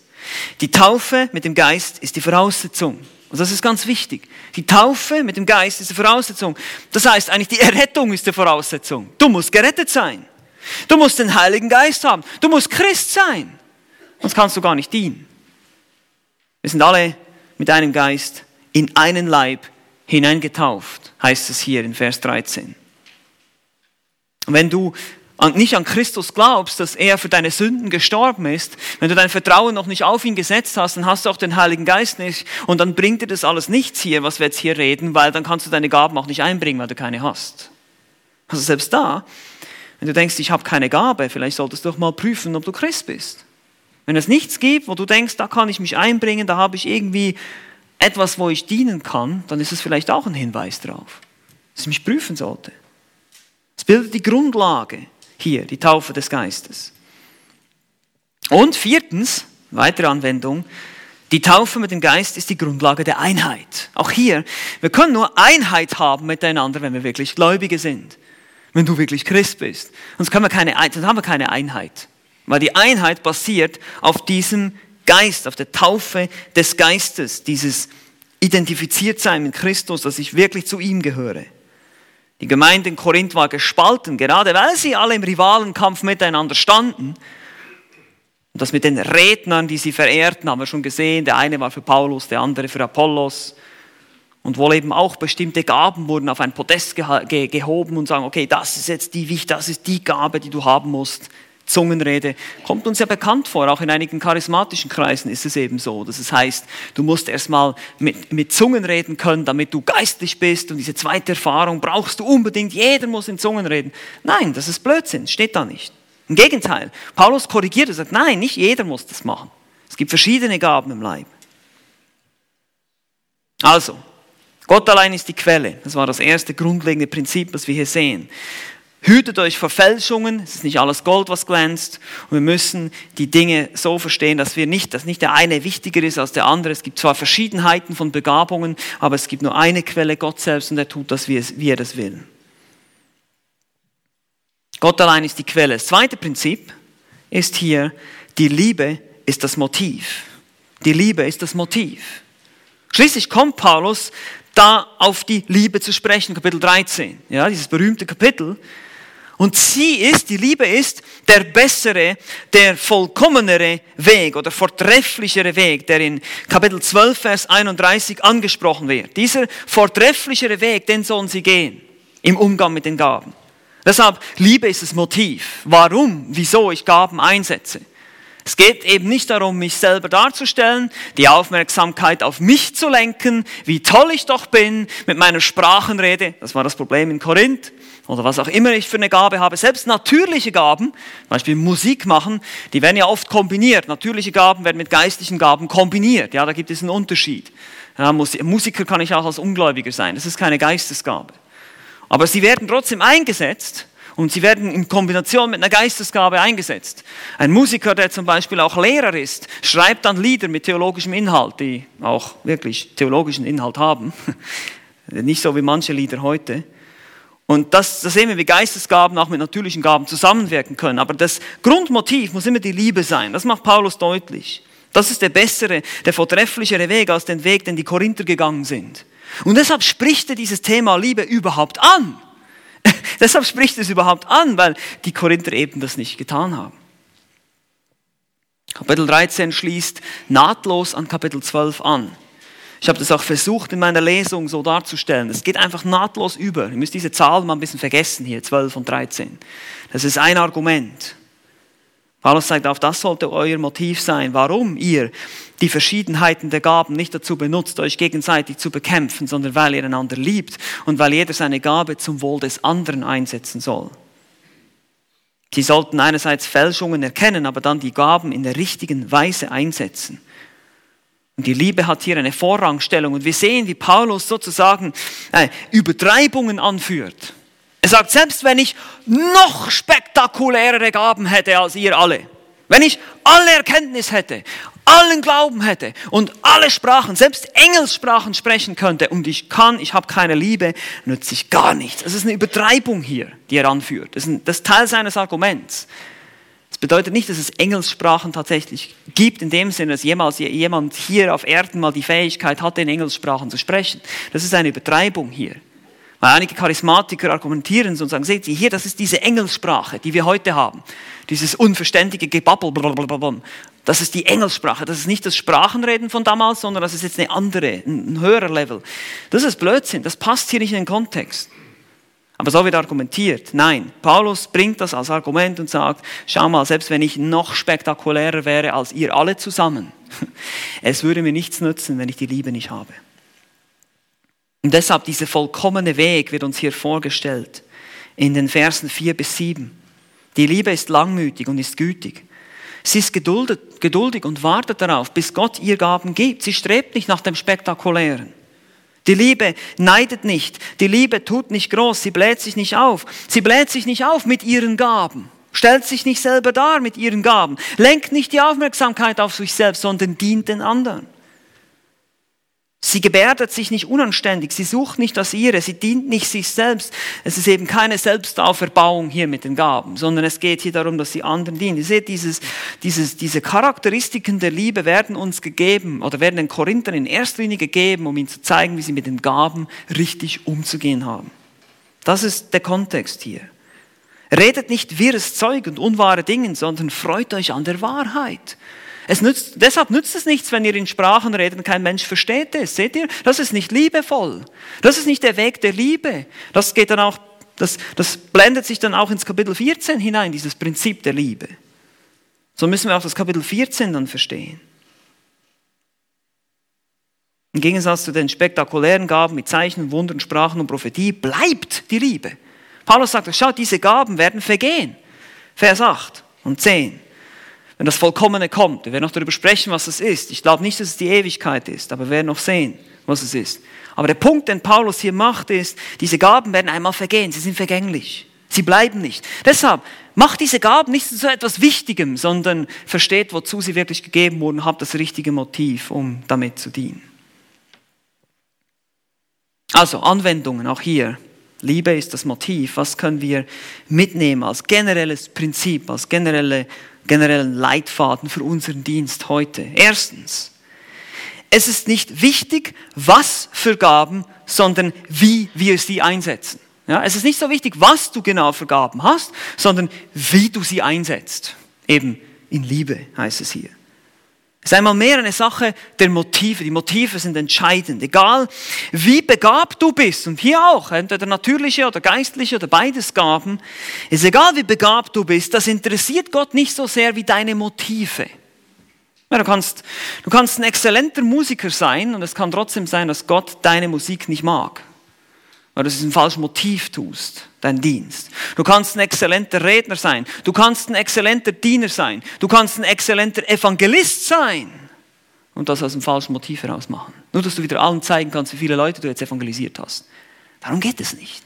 die Taufe mit dem Geist ist die Voraussetzung. Und das ist ganz wichtig. Die Taufe mit dem Geist ist die Voraussetzung. Das heißt eigentlich, die Errettung ist die Voraussetzung. Du musst gerettet sein. Du musst den Heiligen Geist haben. Du musst Christ sein. Sonst kannst du gar nicht dienen. Wir sind alle mit einem Geist in einen Leib hineingetauft, heißt es hier in Vers 13. Und wenn du nicht an Christus glaubst, dass er für deine Sünden gestorben ist, wenn du dein Vertrauen noch nicht auf ihn gesetzt hast, dann hast du auch den Heiligen Geist nicht und dann bringt dir das alles nichts hier, was wir jetzt hier reden, weil dann kannst du deine Gaben auch nicht einbringen, weil du keine hast. Also selbst da, wenn du denkst, ich habe keine Gabe, vielleicht solltest du doch mal prüfen, ob du Christ bist. Wenn es nichts gibt, wo du denkst, da kann ich mich einbringen, da habe ich irgendwie etwas, wo ich dienen kann, dann ist es vielleicht auch ein Hinweis darauf, dass ich mich prüfen sollte. Es bildet die Grundlage hier, die Taufe des Geistes. Und viertens, weitere Anwendung, die Taufe mit dem Geist ist die Grundlage der Einheit. Auch hier, wir können nur Einheit haben miteinander, wenn wir wirklich Gläubige sind. Wenn du wirklich Christ bist. Sonst, können wir keine, sonst haben wir keine Einheit. Weil die Einheit basiert auf diesem Geist, auf der Taufe des Geistes, dieses identifiziert sein mit Christus, dass ich wirklich zu ihm gehöre. Die Gemeinde in Korinth war gespalten, gerade weil sie alle im Rivalenkampf miteinander standen. Und das mit den Rednern, die sie verehrten, haben wir schon gesehen. Der eine war für Paulus, der andere für Apollos. Und wohl eben auch bestimmte Gaben wurden auf ein Podest gehoben und sagen, okay, das ist jetzt die Wicht, das ist die Gabe, die du haben musst. Zungenrede kommt uns ja bekannt vor, auch in einigen charismatischen Kreisen ist es eben so, dass es heißt, du musst erstmal mit, mit Zungen reden können, damit du geistlich bist und diese zweite Erfahrung brauchst du unbedingt, jeder muss in Zungen reden. Nein, das ist Blödsinn, steht da nicht. Im Gegenteil, Paulus korrigiert und sagt, nein, nicht jeder muss das machen. Es gibt verschiedene Gaben im Leib. Also, Gott allein ist die Quelle. Das war das erste grundlegende Prinzip, das wir hier sehen. Hütet euch vor Fälschungen, es ist nicht alles Gold, was glänzt. Und wir müssen die Dinge so verstehen, dass wir nicht, dass nicht der eine wichtiger ist als der andere. Es gibt zwar Verschiedenheiten von Begabungen, aber es gibt nur eine Quelle, Gott selbst, und er tut das, wie, er das will. Gott allein ist die Quelle. Das zweite Prinzip ist hier, die Liebe ist das Motiv. Die Liebe ist das Motiv. Schließlich kommt Paulus da auf die Liebe zu sprechen, Kapitel 13. Ja, dieses berühmte Kapitel, und sie ist, die Liebe ist der bessere, der vollkommenere Weg oder vortrefflichere Weg, der in Kapitel 12, Vers 31 angesprochen wird. Dieser vortrefflichere Weg, den sollen sie gehen im Umgang mit den Gaben. Deshalb, Liebe ist das Motiv. Warum, wieso ich Gaben einsetze. Es geht eben nicht darum, mich selber darzustellen, die Aufmerksamkeit auf mich zu lenken, wie toll ich doch bin mit meiner Sprachenrede. Das war das Problem in Korinth oder was auch immer ich für eine Gabe habe, selbst natürliche Gaben, zum Beispiel Musik machen, die werden ja oft kombiniert. Natürliche Gaben werden mit geistlichen Gaben kombiniert. Ja, da gibt es einen Unterschied. Ja, Musiker kann ich auch als Ungläubiger sein. Das ist keine Geistesgabe. Aber sie werden trotzdem eingesetzt und sie werden in Kombination mit einer Geistesgabe eingesetzt. Ein Musiker, der zum Beispiel auch Lehrer ist, schreibt dann Lieder mit theologischem Inhalt, die auch wirklich theologischen Inhalt haben. Nicht so wie manche Lieder heute. Und das, das sehen wir, wie Geistesgaben auch mit natürlichen Gaben zusammenwirken können. Aber das Grundmotiv muss immer die Liebe sein. Das macht Paulus deutlich. Das ist der bessere, der vortrefflichere Weg als den Weg, den die Korinther gegangen sind. Und deshalb spricht er dieses Thema Liebe überhaupt an. deshalb spricht es überhaupt an, weil die Korinther eben das nicht getan haben. Kapitel 13 schließt nahtlos an Kapitel 12 an. Ich habe das auch versucht in meiner Lesung so darzustellen. Es geht einfach nahtlos über. Ihr müsst diese Zahlen mal ein bisschen vergessen hier, 12 und 13. Das ist ein Argument. Paulus sagt auf, das sollte euer Motiv sein, warum ihr die Verschiedenheiten der Gaben nicht dazu benutzt, euch gegenseitig zu bekämpfen, sondern weil ihr einander liebt und weil jeder seine Gabe zum Wohl des anderen einsetzen soll. Sie sollten einerseits Fälschungen erkennen, aber dann die Gaben in der richtigen Weise einsetzen. Und die Liebe hat hier eine Vorrangstellung. Und wir sehen, wie Paulus sozusagen äh, Übertreibungen anführt. Er sagt, selbst wenn ich noch spektakulärere Gaben hätte als ihr alle, wenn ich alle Erkenntnis hätte, allen Glauben hätte und alle Sprachen, selbst Engelssprachen sprechen könnte und ich kann, ich habe keine Liebe, nützt sich gar nichts. Es ist eine Übertreibung hier, die er anführt. Das ist, ein, das Teil seines Arguments. Das bedeutet nicht, dass es Engelssprachen tatsächlich gibt, in dem Sinne, dass jemals jemand hier auf Erden mal die Fähigkeit hatte, in Engelssprachen zu sprechen. Das ist eine Übertreibung hier. Weil einige Charismatiker argumentieren und sagen, seht ihr hier, das ist diese Engelssprache, die wir heute haben. Dieses unverständige Gebabbel, blablabla. das ist die Engelssprache. Das ist nicht das Sprachenreden von damals, sondern das ist jetzt eine andere, ein höherer Level. Das ist Blödsinn, das passt hier nicht in den Kontext. Aber so wird argumentiert. Nein, Paulus bringt das als Argument und sagt, schau mal, selbst wenn ich noch spektakulärer wäre als ihr alle zusammen, es würde mir nichts nützen, wenn ich die Liebe nicht habe. Und deshalb dieser vollkommene Weg wird uns hier vorgestellt in den Versen 4 bis 7. Die Liebe ist langmütig und ist gütig. Sie ist geduldet, geduldig und wartet darauf, bis Gott ihr Gaben gibt. Sie strebt nicht nach dem Spektakulären. Die Liebe neidet nicht. Die Liebe tut nicht groß. Sie bläht sich nicht auf. Sie bläht sich nicht auf mit ihren Gaben. Stellt sich nicht selber dar mit ihren Gaben. Lenkt nicht die Aufmerksamkeit auf sich selbst, sondern dient den anderen. Sie gebärdet sich nicht unanständig, sie sucht nicht das ihre, sie dient nicht sich selbst. Es ist eben keine Selbstauferbauung hier mit den Gaben, sondern es geht hier darum, dass sie anderen dient. Ihr seht, dieses, dieses, diese Charakteristiken der Liebe werden uns gegeben oder werden den Korinthern in erster Linie gegeben, um ihnen zu zeigen, wie sie mit den Gaben richtig umzugehen haben. Das ist der Kontext hier. Redet nicht wirres Zeug und unwahre Dinge, sondern freut euch an der Wahrheit. Es nützt, deshalb nützt es nichts, wenn ihr in Sprachen redet und kein Mensch versteht es. Seht ihr? Das ist nicht liebevoll. Das ist nicht der Weg der Liebe. Das geht dann auch, das, das blendet sich dann auch ins Kapitel 14 hinein, dieses Prinzip der Liebe. So müssen wir auch das Kapitel 14 dann verstehen. Im Gegensatz zu den spektakulären Gaben mit Zeichen, Wundern, Sprachen und Prophetie bleibt die Liebe. Paulus sagt, schaut, diese Gaben werden vergehen. Vers 8 und 10 wenn das Vollkommene kommt. Wir werden noch darüber sprechen, was es ist. Ich glaube nicht, dass es die Ewigkeit ist, aber wir werden noch sehen, was es ist. Aber der Punkt, den Paulus hier macht, ist, diese Gaben werden einmal vergehen. Sie sind vergänglich. Sie bleiben nicht. Deshalb macht diese Gaben nicht zu etwas Wichtigem, sondern versteht, wozu sie wirklich gegeben wurden, habt das richtige Motiv, um damit zu dienen. Also Anwendungen auch hier. Liebe ist das Motiv. Was können wir mitnehmen als generelles Prinzip, als generelle generellen Leitfaden für unseren Dienst heute. Erstens, es ist nicht wichtig, was für Gaben, sondern wie wir sie einsetzen. Ja, es ist nicht so wichtig, was du genau für Gaben hast, sondern wie du sie einsetzt. Eben in Liebe heißt es hier. Es ist einmal mehr eine Sache der Motive. Die Motive sind entscheidend. Egal wie begabt du bist, und hier auch, entweder natürliche oder geistliche oder beides Gaben, ist egal wie begabt du bist, das interessiert Gott nicht so sehr wie deine Motive. Ja, du, kannst, du kannst ein exzellenter Musiker sein und es kann trotzdem sein, dass Gott deine Musik nicht mag weil du es ein falsches Motiv tust, dein Dienst. Du kannst ein exzellenter Redner sein, du kannst ein exzellenter Diener sein, du kannst ein exzellenter Evangelist sein und das aus einem falschen Motiv heraus machen. Nur, dass du wieder allen zeigen kannst, wie viele Leute du jetzt evangelisiert hast. Darum geht es nicht.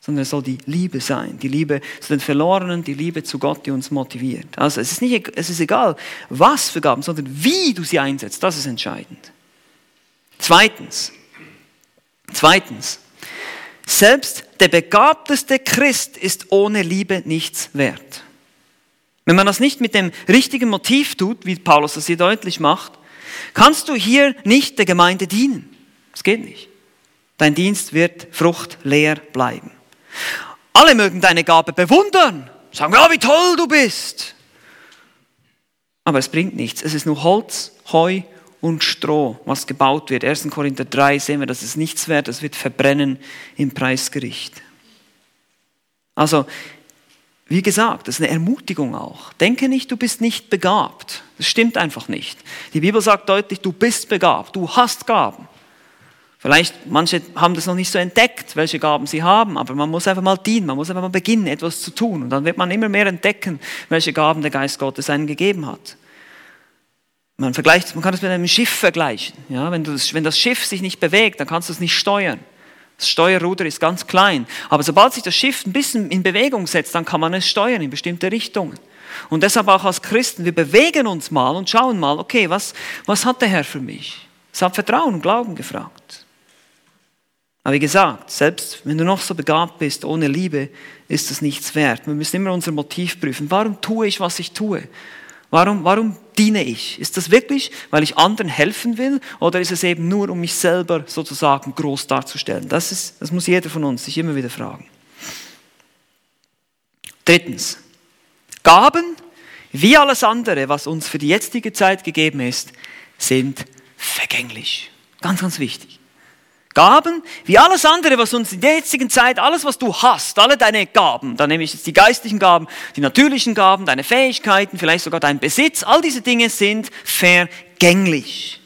Sondern es soll die Liebe sein, die Liebe zu den Verlorenen, die Liebe zu Gott, die uns motiviert. Also es ist, nicht, es ist egal, was für Gaben, sondern wie du sie einsetzt, das ist entscheidend. Zweitens, zweitens, selbst der begabteste Christ ist ohne Liebe nichts wert. Wenn man das nicht mit dem richtigen Motiv tut, wie Paulus das hier deutlich macht, kannst du hier nicht der Gemeinde dienen. Das geht nicht. Dein Dienst wird fruchtleer bleiben. Alle mögen deine Gabe bewundern, sagen, ja, wie toll du bist. Aber es bringt nichts. Es ist nur Holz, Heu und Stroh, was gebaut wird. 1. Korinther 3 sehen wir, dass es nichts wert, es wird verbrennen im Preisgericht. Also, wie gesagt, das ist eine Ermutigung auch. Denke nicht, du bist nicht begabt. Das stimmt einfach nicht. Die Bibel sagt deutlich, du bist begabt, du hast Gaben. Vielleicht, manche haben das noch nicht so entdeckt, welche Gaben sie haben, aber man muss einfach mal dienen, man muss einfach mal beginnen, etwas zu tun. Und dann wird man immer mehr entdecken, welche Gaben der Geist Gottes einen gegeben hat. Man, vergleicht, man kann das mit einem Schiff vergleichen. Ja, wenn, das, wenn das Schiff sich nicht bewegt, dann kannst du es nicht steuern. Das Steuerruder ist ganz klein. Aber sobald sich das Schiff ein bisschen in Bewegung setzt, dann kann man es steuern in bestimmte Richtungen. Und deshalb auch als Christen, wir bewegen uns mal und schauen mal, okay, was, was hat der Herr für mich? Es hat Vertrauen und Glauben gefragt. Aber wie gesagt, selbst wenn du noch so begabt bist, ohne Liebe ist es nichts wert. Wir müssen immer unser Motiv prüfen. Warum tue ich, was ich tue? Warum, warum diene ich? Ist das wirklich, weil ich anderen helfen will oder ist es eben nur, um mich selber sozusagen groß darzustellen? Das, ist, das muss jeder von uns sich immer wieder fragen. Drittens, Gaben, wie alles andere, was uns für die jetzige Zeit gegeben ist, sind vergänglich. Ganz, ganz wichtig. Gaben, wie alles andere, was uns in der jetzigen Zeit, alles, was du hast, alle deine Gaben, da nehme ich jetzt die geistlichen Gaben, die natürlichen Gaben, deine Fähigkeiten, vielleicht sogar dein Besitz, all diese Dinge sind vergänglich.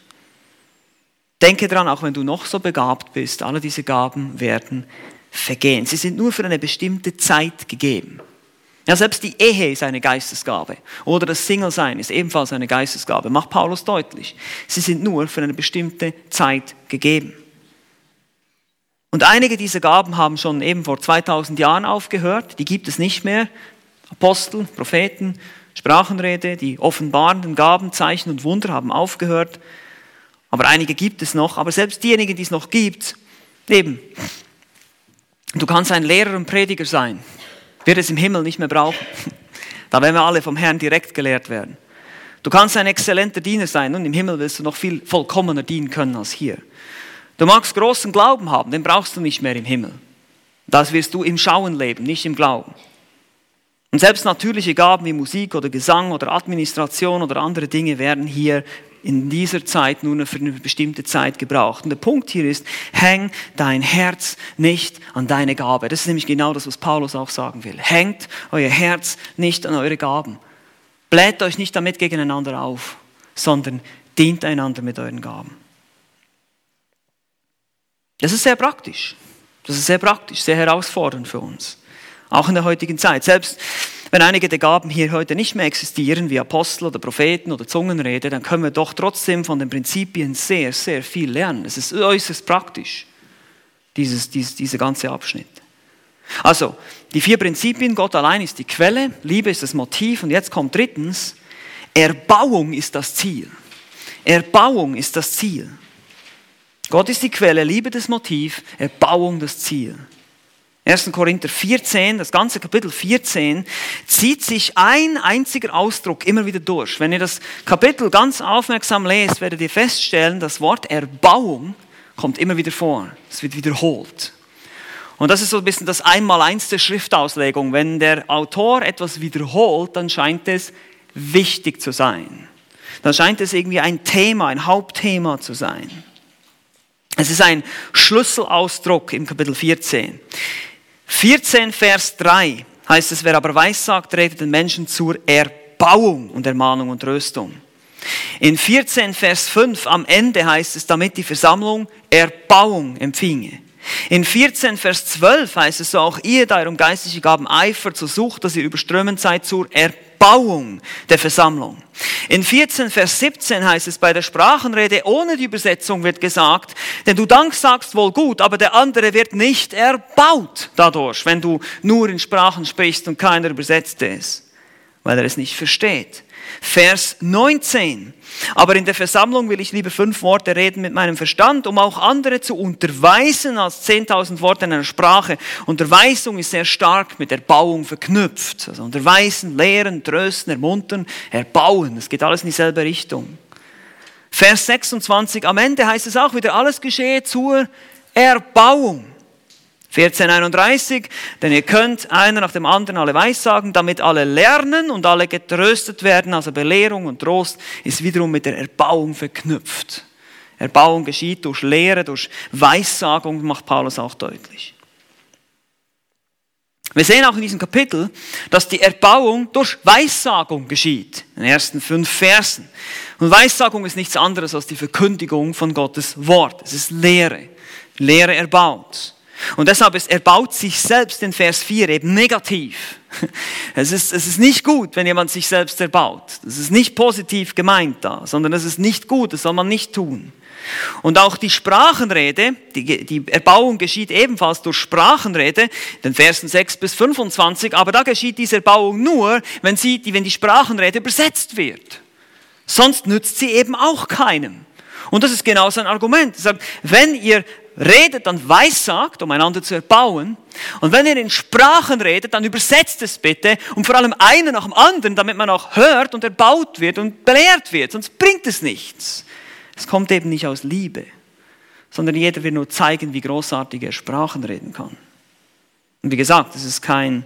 Denke dran, auch wenn du noch so begabt bist, alle diese Gaben werden vergehen. Sie sind nur für eine bestimmte Zeit gegeben. Ja, selbst die Ehe ist eine Geistesgabe. Oder das Single-Sein ist ebenfalls eine Geistesgabe. Macht Paulus deutlich. Sie sind nur für eine bestimmte Zeit gegeben. Und einige dieser Gaben haben schon eben vor 2000 Jahren aufgehört, die gibt es nicht mehr. Apostel, Propheten, Sprachenrede, die offenbarenden Gaben, Zeichen und Wunder haben aufgehört. Aber einige gibt es noch. Aber selbst diejenigen, die es noch gibt, eben, du kannst ein Lehrer und Prediger sein, wird es im Himmel nicht mehr brauchen. Da werden wir alle vom Herrn direkt gelehrt werden. Du kannst ein exzellenter Diener sein und im Himmel wirst du noch viel vollkommener dienen können als hier. Du magst großen Glauben haben, den brauchst du nicht mehr im Himmel. Das wirst du im Schauen leben, nicht im Glauben. Und selbst natürliche Gaben wie Musik oder Gesang oder Administration oder andere Dinge werden hier in dieser Zeit nur für eine bestimmte Zeit gebraucht. Und der Punkt hier ist, häng dein Herz nicht an deine Gabe. Das ist nämlich genau das, was Paulus auch sagen will. Hängt euer Herz nicht an eure Gaben. Bläht euch nicht damit gegeneinander auf, sondern dient einander mit euren Gaben. Das ist sehr praktisch. Das ist sehr praktisch, sehr herausfordernd für uns. Auch in der heutigen Zeit. Selbst wenn einige der Gaben hier heute nicht mehr existieren, wie Apostel oder Propheten oder Zungenrede, dann können wir doch trotzdem von den Prinzipien sehr, sehr viel lernen. Es ist äußerst praktisch, dieses, dieses, dieser ganze Abschnitt. Also, die vier Prinzipien, Gott allein ist die Quelle, Liebe ist das Motiv und jetzt kommt drittens, Erbauung ist das Ziel. Erbauung ist das Ziel. Gott ist die Quelle, Liebe das Motiv, Erbauung das Ziel. 1. Korinther 14, das ganze Kapitel 14, zieht sich ein einziger Ausdruck immer wieder durch. Wenn ihr das Kapitel ganz aufmerksam lest, werdet ihr feststellen, das Wort Erbauung kommt immer wieder vor. Es wird wiederholt. Und das ist so ein bisschen das Einmaleins der Schriftauslegung. Wenn der Autor etwas wiederholt, dann scheint es wichtig zu sein. Dann scheint es irgendwie ein Thema, ein Hauptthema zu sein. Es ist ein Schlüsselausdruck im Kapitel 14. 14 Vers 3 heißt es, wer aber weissagt, redet den Menschen zur Erbauung und Ermahnung und Tröstung. In 14 Vers 5 am Ende heißt es, damit die Versammlung Erbauung empfinge. In 14 Vers 12 heißt es so, auch ihr, da ihr um geistliche Gaben eifert, so sucht, dass ihr überströmend seid zur Erbauung Erbauung der Versammlung. In 14 Vers 17 heißt es bei der Sprachenrede, ohne die Übersetzung wird gesagt, denn du Dank sagst wohl gut, aber der andere wird nicht erbaut dadurch, wenn du nur in Sprachen sprichst und keiner übersetzt es, weil er es nicht versteht. Vers 19. Aber in der Versammlung will ich lieber fünf Worte reden mit meinem Verstand, um auch andere zu unterweisen als 10.000 Worte in einer Sprache. Unterweisung ist sehr stark mit Erbauung verknüpft. Also unterweisen, lehren, trösten, ermuntern, erbauen. Es geht alles in dieselbe Richtung. Vers 26. Am Ende heißt es auch wieder, alles geschehe zur Erbauung. 1431, denn ihr könnt einer nach dem anderen alle Weissagen, damit alle lernen und alle getröstet werden. Also Belehrung und Trost ist wiederum mit der Erbauung verknüpft. Erbauung geschieht durch Lehre, durch Weissagung, macht Paulus auch deutlich. Wir sehen auch in diesem Kapitel, dass die Erbauung durch Weissagung geschieht. In den ersten fünf Versen. Und Weissagung ist nichts anderes als die Verkündigung von Gottes Wort. Es ist Lehre. Lehre erbaut. Und deshalb ist, er baut sich selbst in Vers 4 eben negativ. Es ist, es ist nicht gut, wenn jemand sich selbst erbaut. Das ist nicht positiv gemeint da, sondern es ist nicht gut, das soll man nicht tun. Und auch die Sprachenrede, die, die Erbauung geschieht ebenfalls durch Sprachenrede, den Versen 6 bis 25, aber da geschieht diese Erbauung nur, wenn, sie, wenn die Sprachenrede übersetzt wird. Sonst nützt sie eben auch keinem. Und das ist genau sein Argument. Er sagt, wenn ihr redet, dann weissagt, um einander zu erbauen. Und wenn ihr in Sprachen redet, dann übersetzt es bitte und vor allem einer nach dem anderen, damit man auch hört und erbaut wird und belehrt wird. Sonst bringt es nichts. Es kommt eben nicht aus Liebe, sondern jeder will nur zeigen, wie großartig er Sprachen reden kann. Und wie gesagt, es ist kein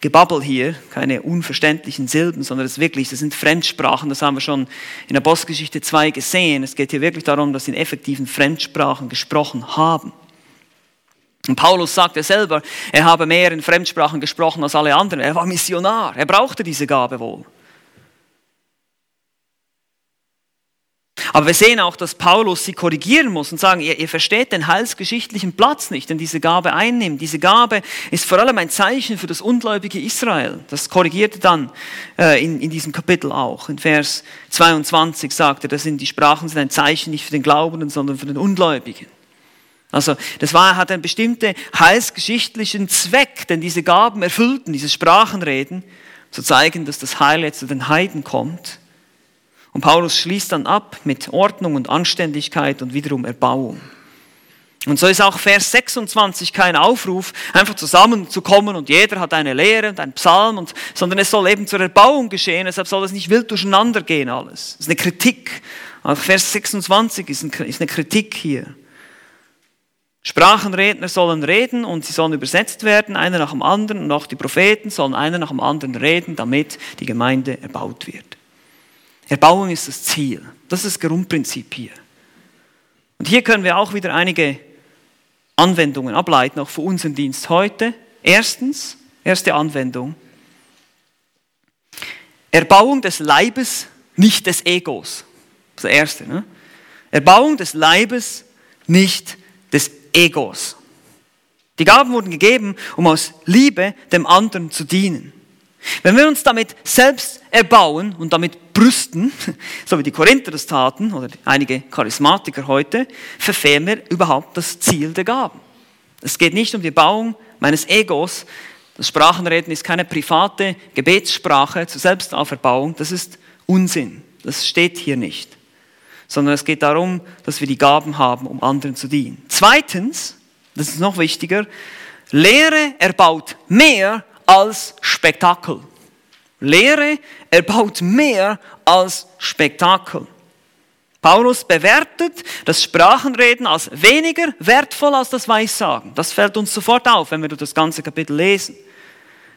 Gebabbel hier, keine unverständlichen Silben, sondern es wirklich, das sind Fremdsprachen, das haben wir schon in Apostelgeschichte 2 gesehen. Es geht hier wirklich darum, dass sie in effektiven Fremdsprachen gesprochen haben. Und Paulus sagte selber, er habe mehr in Fremdsprachen gesprochen als alle anderen. Er war Missionar, er brauchte diese Gabe wohl. Aber wir sehen auch, dass Paulus sie korrigieren muss und sagen, ihr, ihr, versteht den heilsgeschichtlichen Platz nicht, den diese Gabe einnimmt. Diese Gabe ist vor allem ein Zeichen für das ungläubige Israel. Das korrigiert er dann äh, in, in diesem Kapitel auch. In Vers 22 sagt er, das sind die Sprachen sind ein Zeichen nicht für den Glaubenden, sondern für den Ungläubigen. Also das war, hat einen bestimmten heilsgeschichtlichen Zweck, denn diese Gaben erfüllten, diese Sprachenreden, zu zeigen, dass das Heil jetzt zu den Heiden kommt. Und Paulus schließt dann ab mit Ordnung und Anständigkeit und wiederum Erbauung. Und so ist auch Vers 26 kein Aufruf, einfach zusammenzukommen und jeder hat eine Lehre und einen Psalm, und, sondern es soll eben zur Erbauung geschehen, deshalb soll es nicht wild durcheinander gehen alles. Das ist eine Kritik. Auch Vers 26 ist eine Kritik hier. Sprachenredner sollen reden und sie sollen übersetzt werden, einer nach dem anderen, und auch die Propheten sollen einer nach dem anderen reden, damit die Gemeinde erbaut wird. Erbauung ist das Ziel. Das ist das Grundprinzip hier. Und hier können wir auch wieder einige Anwendungen ableiten, auch für unseren Dienst heute. Erstens, erste Anwendung. Erbauung des Leibes, nicht des Egos. Das ist das erste. Ne? Erbauung des Leibes, nicht des Egos. Die Gaben wurden gegeben, um aus Liebe dem anderen zu dienen. Wenn wir uns damit selbst erbauen und damit brüsten, so wie die Korinther das taten oder einige Charismatiker heute, verfehlen wir überhaupt das Ziel der Gaben. Es geht nicht um die Bauung meines Egos. Das Sprachenreden ist keine private Gebetssprache zur Selbstauferbauung. Das ist Unsinn. Das steht hier nicht. Sondern es geht darum, dass wir die Gaben haben, um anderen zu dienen. Zweitens, das ist noch wichtiger, Lehre erbaut mehr als Spektakel. Lehre erbaut mehr als Spektakel. Paulus bewertet das Sprachenreden als weniger wertvoll als das Weissagen. Das fällt uns sofort auf, wenn wir das ganze Kapitel lesen.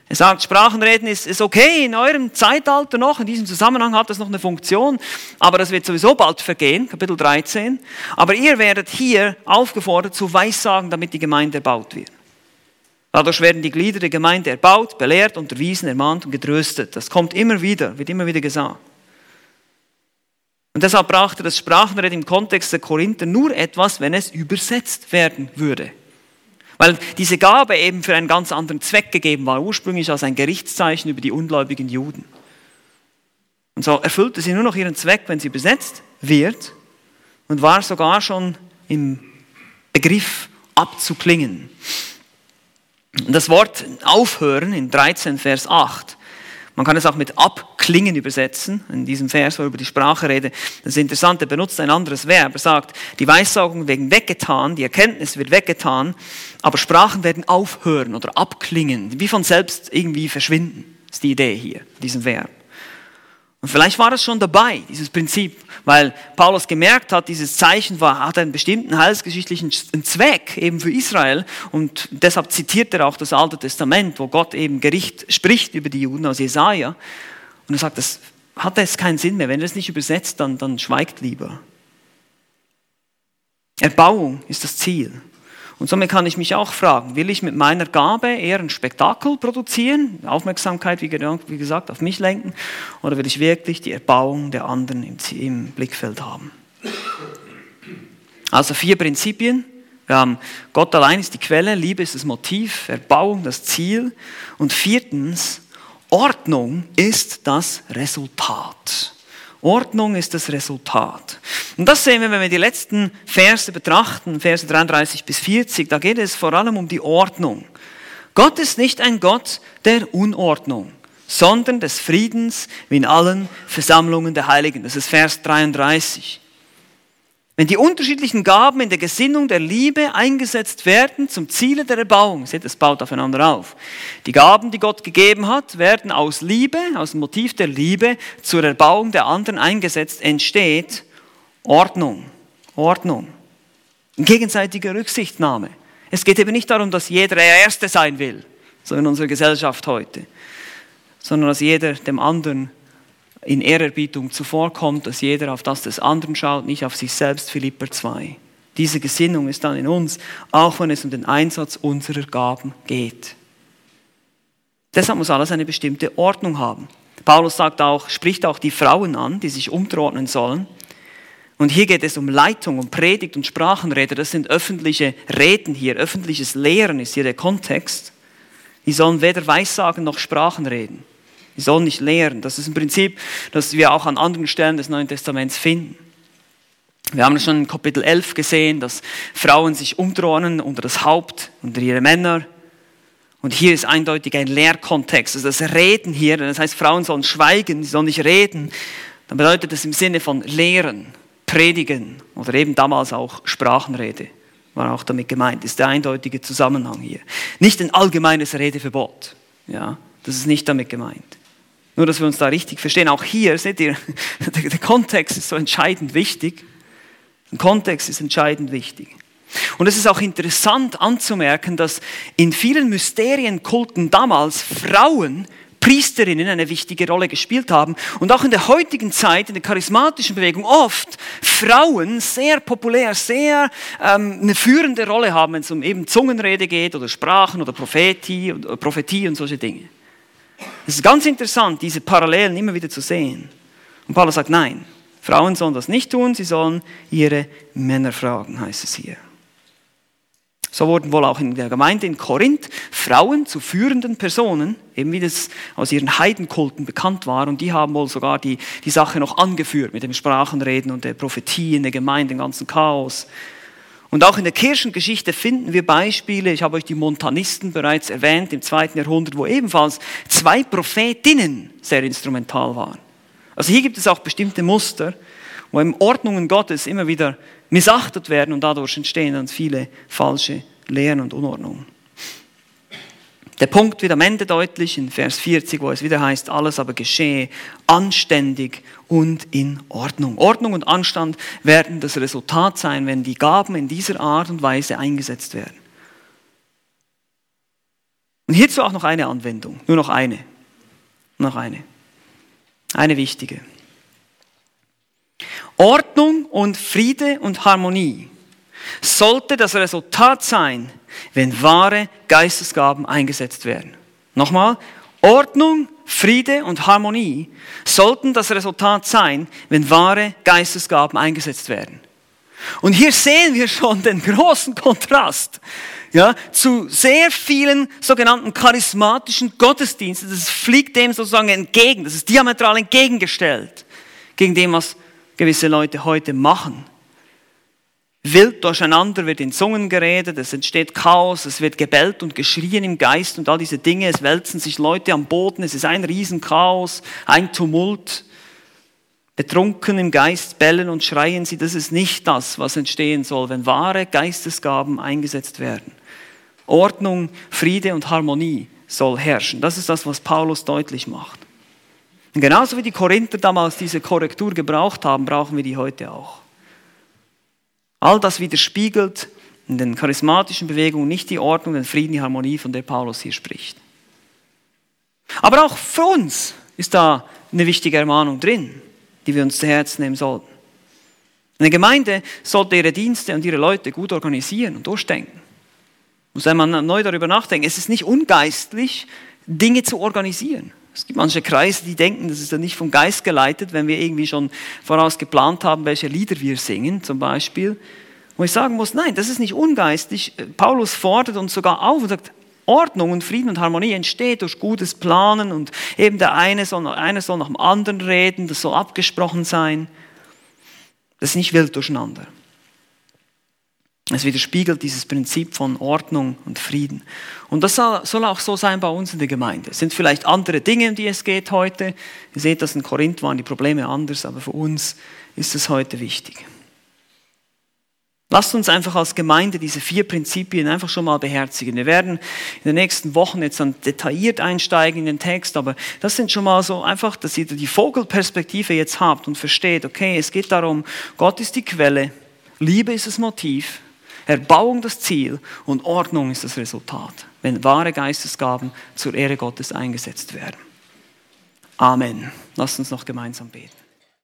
Er sagt, Sprachenreden ist, ist okay in eurem Zeitalter noch, in diesem Zusammenhang hat das noch eine Funktion, aber das wird sowieso bald vergehen, Kapitel 13. Aber ihr werdet hier aufgefordert zu Weissagen, damit die Gemeinde erbaut wird. Dadurch werden die Glieder der Gemeinde erbaut, belehrt, unterwiesen, ermahnt und getröstet. Das kommt immer wieder, wird immer wieder gesagt. Und deshalb brauchte das Sprachenreden im Kontext der Korinther nur etwas, wenn es übersetzt werden würde. Weil diese Gabe eben für einen ganz anderen Zweck gegeben war, ursprünglich als ein Gerichtszeichen über die ungläubigen Juden. Und so erfüllte sie nur noch ihren Zweck, wenn sie besetzt wird und war sogar schon im Begriff abzuklingen. Das Wort aufhören in 13 Vers 8, man kann es auch mit abklingen übersetzen, in diesem Vers, wo er über die Sprache rede. Das ist interessant, er benutzt ein anderes Verb. Er sagt, die Weissagung werden weggetan, die Erkenntnis wird weggetan, aber Sprachen werden aufhören oder abklingen, wie von selbst irgendwie verschwinden. Ist die Idee hier, diesem Verb. Und vielleicht war das schon dabei, dieses Prinzip, weil Paulus gemerkt hat, dieses Zeichen war, hat einen bestimmten heilsgeschichtlichen Zweck eben für Israel und deshalb zitiert er auch das Alte Testament, wo Gott eben Gericht spricht über die Juden aus Jesaja und er sagt, das hat jetzt keinen Sinn mehr, wenn er es nicht übersetzt, dann, dann schweigt lieber. Erbauung ist das Ziel. Und somit kann ich mich auch fragen, will ich mit meiner Gabe eher ein Spektakel produzieren, Aufmerksamkeit, wie gesagt, auf mich lenken, oder will ich wirklich die Erbauung der anderen im, Blickfeld haben? Also vier Prinzipien. Wir haben Gott allein ist die Quelle, Liebe ist das Motiv, Erbauung das Ziel. Und viertens, Ordnung ist das Resultat. Ordnung ist das Resultat. Und das sehen wir, wenn wir die letzten Verse betrachten, Verse 33 bis 40, da geht es vor allem um die Ordnung. Gott ist nicht ein Gott der Unordnung, sondern des Friedens wie in allen Versammlungen der Heiligen. Das ist Vers 33. Wenn die unterschiedlichen Gaben in der Gesinnung der Liebe eingesetzt werden zum Ziele der Erbauung, seht, es baut aufeinander auf. Die Gaben, die Gott gegeben hat, werden aus Liebe, aus dem Motiv der Liebe zur Erbauung der anderen eingesetzt, entsteht Ordnung. Ordnung. Gegenseitige Rücksichtnahme. Es geht eben nicht darum, dass jeder der Erste sein will, so in unserer Gesellschaft heute, sondern dass jeder dem anderen in Ehrerbietung zuvorkommt, dass jeder auf das des anderen schaut, nicht auf sich selbst, Philipper 2. Diese Gesinnung ist dann in uns, auch wenn es um den Einsatz unserer Gaben geht. Deshalb muss alles eine bestimmte Ordnung haben. Paulus sagt auch, spricht auch die Frauen an, die sich unterordnen sollen. Und hier geht es um Leitung, um Predigt und Sprachenrede. Das sind öffentliche Reden hier, öffentliches Lehren ist hier der Kontext. Die sollen weder Weissagen noch Sprachen reden. Die sollen nicht lehren. Das ist ein Prinzip, das wir auch an anderen Stellen des Neuen Testaments finden. Wir haben schon in Kapitel 11 gesehen, dass Frauen sich umdrohen unter das Haupt, unter ihre Männer. Und hier ist eindeutig ein Lehrkontext. Also das Reden hier, das heißt, Frauen sollen schweigen, sie sollen nicht reden. Dann bedeutet das im Sinne von lehren, predigen oder eben damals auch Sprachenrede war auch damit gemeint, ist der eindeutige Zusammenhang hier. Nicht ein allgemeines Redeverbot. Ja, das ist nicht damit gemeint. Nur, dass wir uns da richtig verstehen. Auch hier, seht ihr, der Kontext ist so entscheidend wichtig. Der Kontext ist entscheidend wichtig. Und es ist auch interessant anzumerken, dass in vielen Mysterienkulten damals Frauen Priesterinnen eine wichtige Rolle gespielt haben und auch in der heutigen Zeit, in der charismatischen Bewegung, oft Frauen sehr populär, sehr ähm, eine führende Rolle haben, wenn es um eben Zungenrede geht oder Sprachen oder Prophetie, oder Prophetie und solche Dinge. Es ist ganz interessant, diese Parallelen immer wieder zu sehen. Und Paulus sagt, nein, Frauen sollen das nicht tun, sie sollen ihre Männer fragen, heißt es hier. So wurden wohl auch in der Gemeinde in Korinth Frauen zu führenden Personen, eben wie das aus ihren Heidenkulten bekannt war. Und die haben wohl sogar die, die Sache noch angeführt mit dem Sprachenreden und der Prophetie in der Gemeinde, dem ganzen Chaos. Und auch in der Kirchengeschichte finden wir Beispiele, ich habe euch die Montanisten bereits erwähnt, im zweiten Jahrhundert, wo ebenfalls zwei Prophetinnen sehr instrumental waren. Also hier gibt es auch bestimmte Muster, wo eben Ordnungen Gottes immer wieder missachtet werden und dadurch entstehen dann viele falsche Lehren und Unordnungen. Der Punkt wird am Ende deutlich in Vers 40, wo es wieder heißt, alles aber geschehe anständig und in Ordnung. Ordnung und Anstand werden das Resultat sein, wenn die Gaben in dieser Art und Weise eingesetzt werden. Und hierzu auch noch eine Anwendung, nur noch eine. Noch eine. Eine wichtige. Ordnung und Friede und Harmonie sollte das Resultat sein, wenn wahre Geistesgaben eingesetzt werden. Nochmal, Ordnung, Friede und Harmonie sollten das Resultat sein, wenn wahre Geistesgaben eingesetzt werden. Und hier sehen wir schon den großen Kontrast ja, zu sehr vielen sogenannten charismatischen Gottesdiensten. Das fliegt dem sozusagen entgegen, das ist diametral entgegengestellt gegen dem, was gewisse Leute heute machen. Wild durcheinander wird in Zungen geredet, es entsteht Chaos, es wird gebellt und geschrien im Geist und all diese Dinge, es wälzen sich Leute am Boden, es ist ein Riesenchaos, ein Tumult. Betrunken im Geist bellen und schreien sie, das ist nicht das, was entstehen soll, wenn wahre Geistesgaben eingesetzt werden. Ordnung, Friede und Harmonie soll herrschen. Das ist das, was Paulus deutlich macht. Und genauso wie die Korinther damals diese Korrektur gebraucht haben, brauchen wir die heute auch. All das widerspiegelt in den charismatischen Bewegungen nicht die Ordnung, den Frieden, die Harmonie, von der Paulus hier spricht. Aber auch für uns ist da eine wichtige Ermahnung drin, die wir uns zu Herzen nehmen sollten. Eine Gemeinde sollte ihre Dienste und ihre Leute gut organisieren und durchdenken. Muss einmal neu darüber nachdenken. Es ist nicht ungeistlich, Dinge zu organisieren. Es gibt manche Kreise, die denken, das ist ja nicht vom Geist geleitet, wenn wir irgendwie schon voraus geplant haben, welche Lieder wir singen, zum Beispiel. Wo ich sagen muss, nein, das ist nicht ungeistlich. Paulus fordert uns sogar auf und sagt, Ordnung und Frieden und Harmonie entsteht durch gutes Planen und eben der eine soll, einer soll nach dem anderen reden, das soll abgesprochen sein. Das ist nicht wild durcheinander. Es widerspiegelt dieses Prinzip von Ordnung und Frieden. Und das soll auch so sein bei uns in der Gemeinde. Es sind vielleicht andere Dinge, um die es geht heute. Ihr seht, dass in Korinth waren die Probleme anders, aber für uns ist es heute wichtig. Lasst uns einfach als Gemeinde diese vier Prinzipien einfach schon mal beherzigen. Wir werden in den nächsten Wochen jetzt dann detailliert einsteigen in den Text, aber das sind schon mal so einfach, dass ihr die Vogelperspektive jetzt habt und versteht, okay, es geht darum, Gott ist die Quelle, Liebe ist das Motiv, Erbauung das Ziel und Ordnung ist das Resultat, wenn wahre Geistesgaben zur Ehre Gottes eingesetzt werden. Amen. Lasst uns noch gemeinsam beten.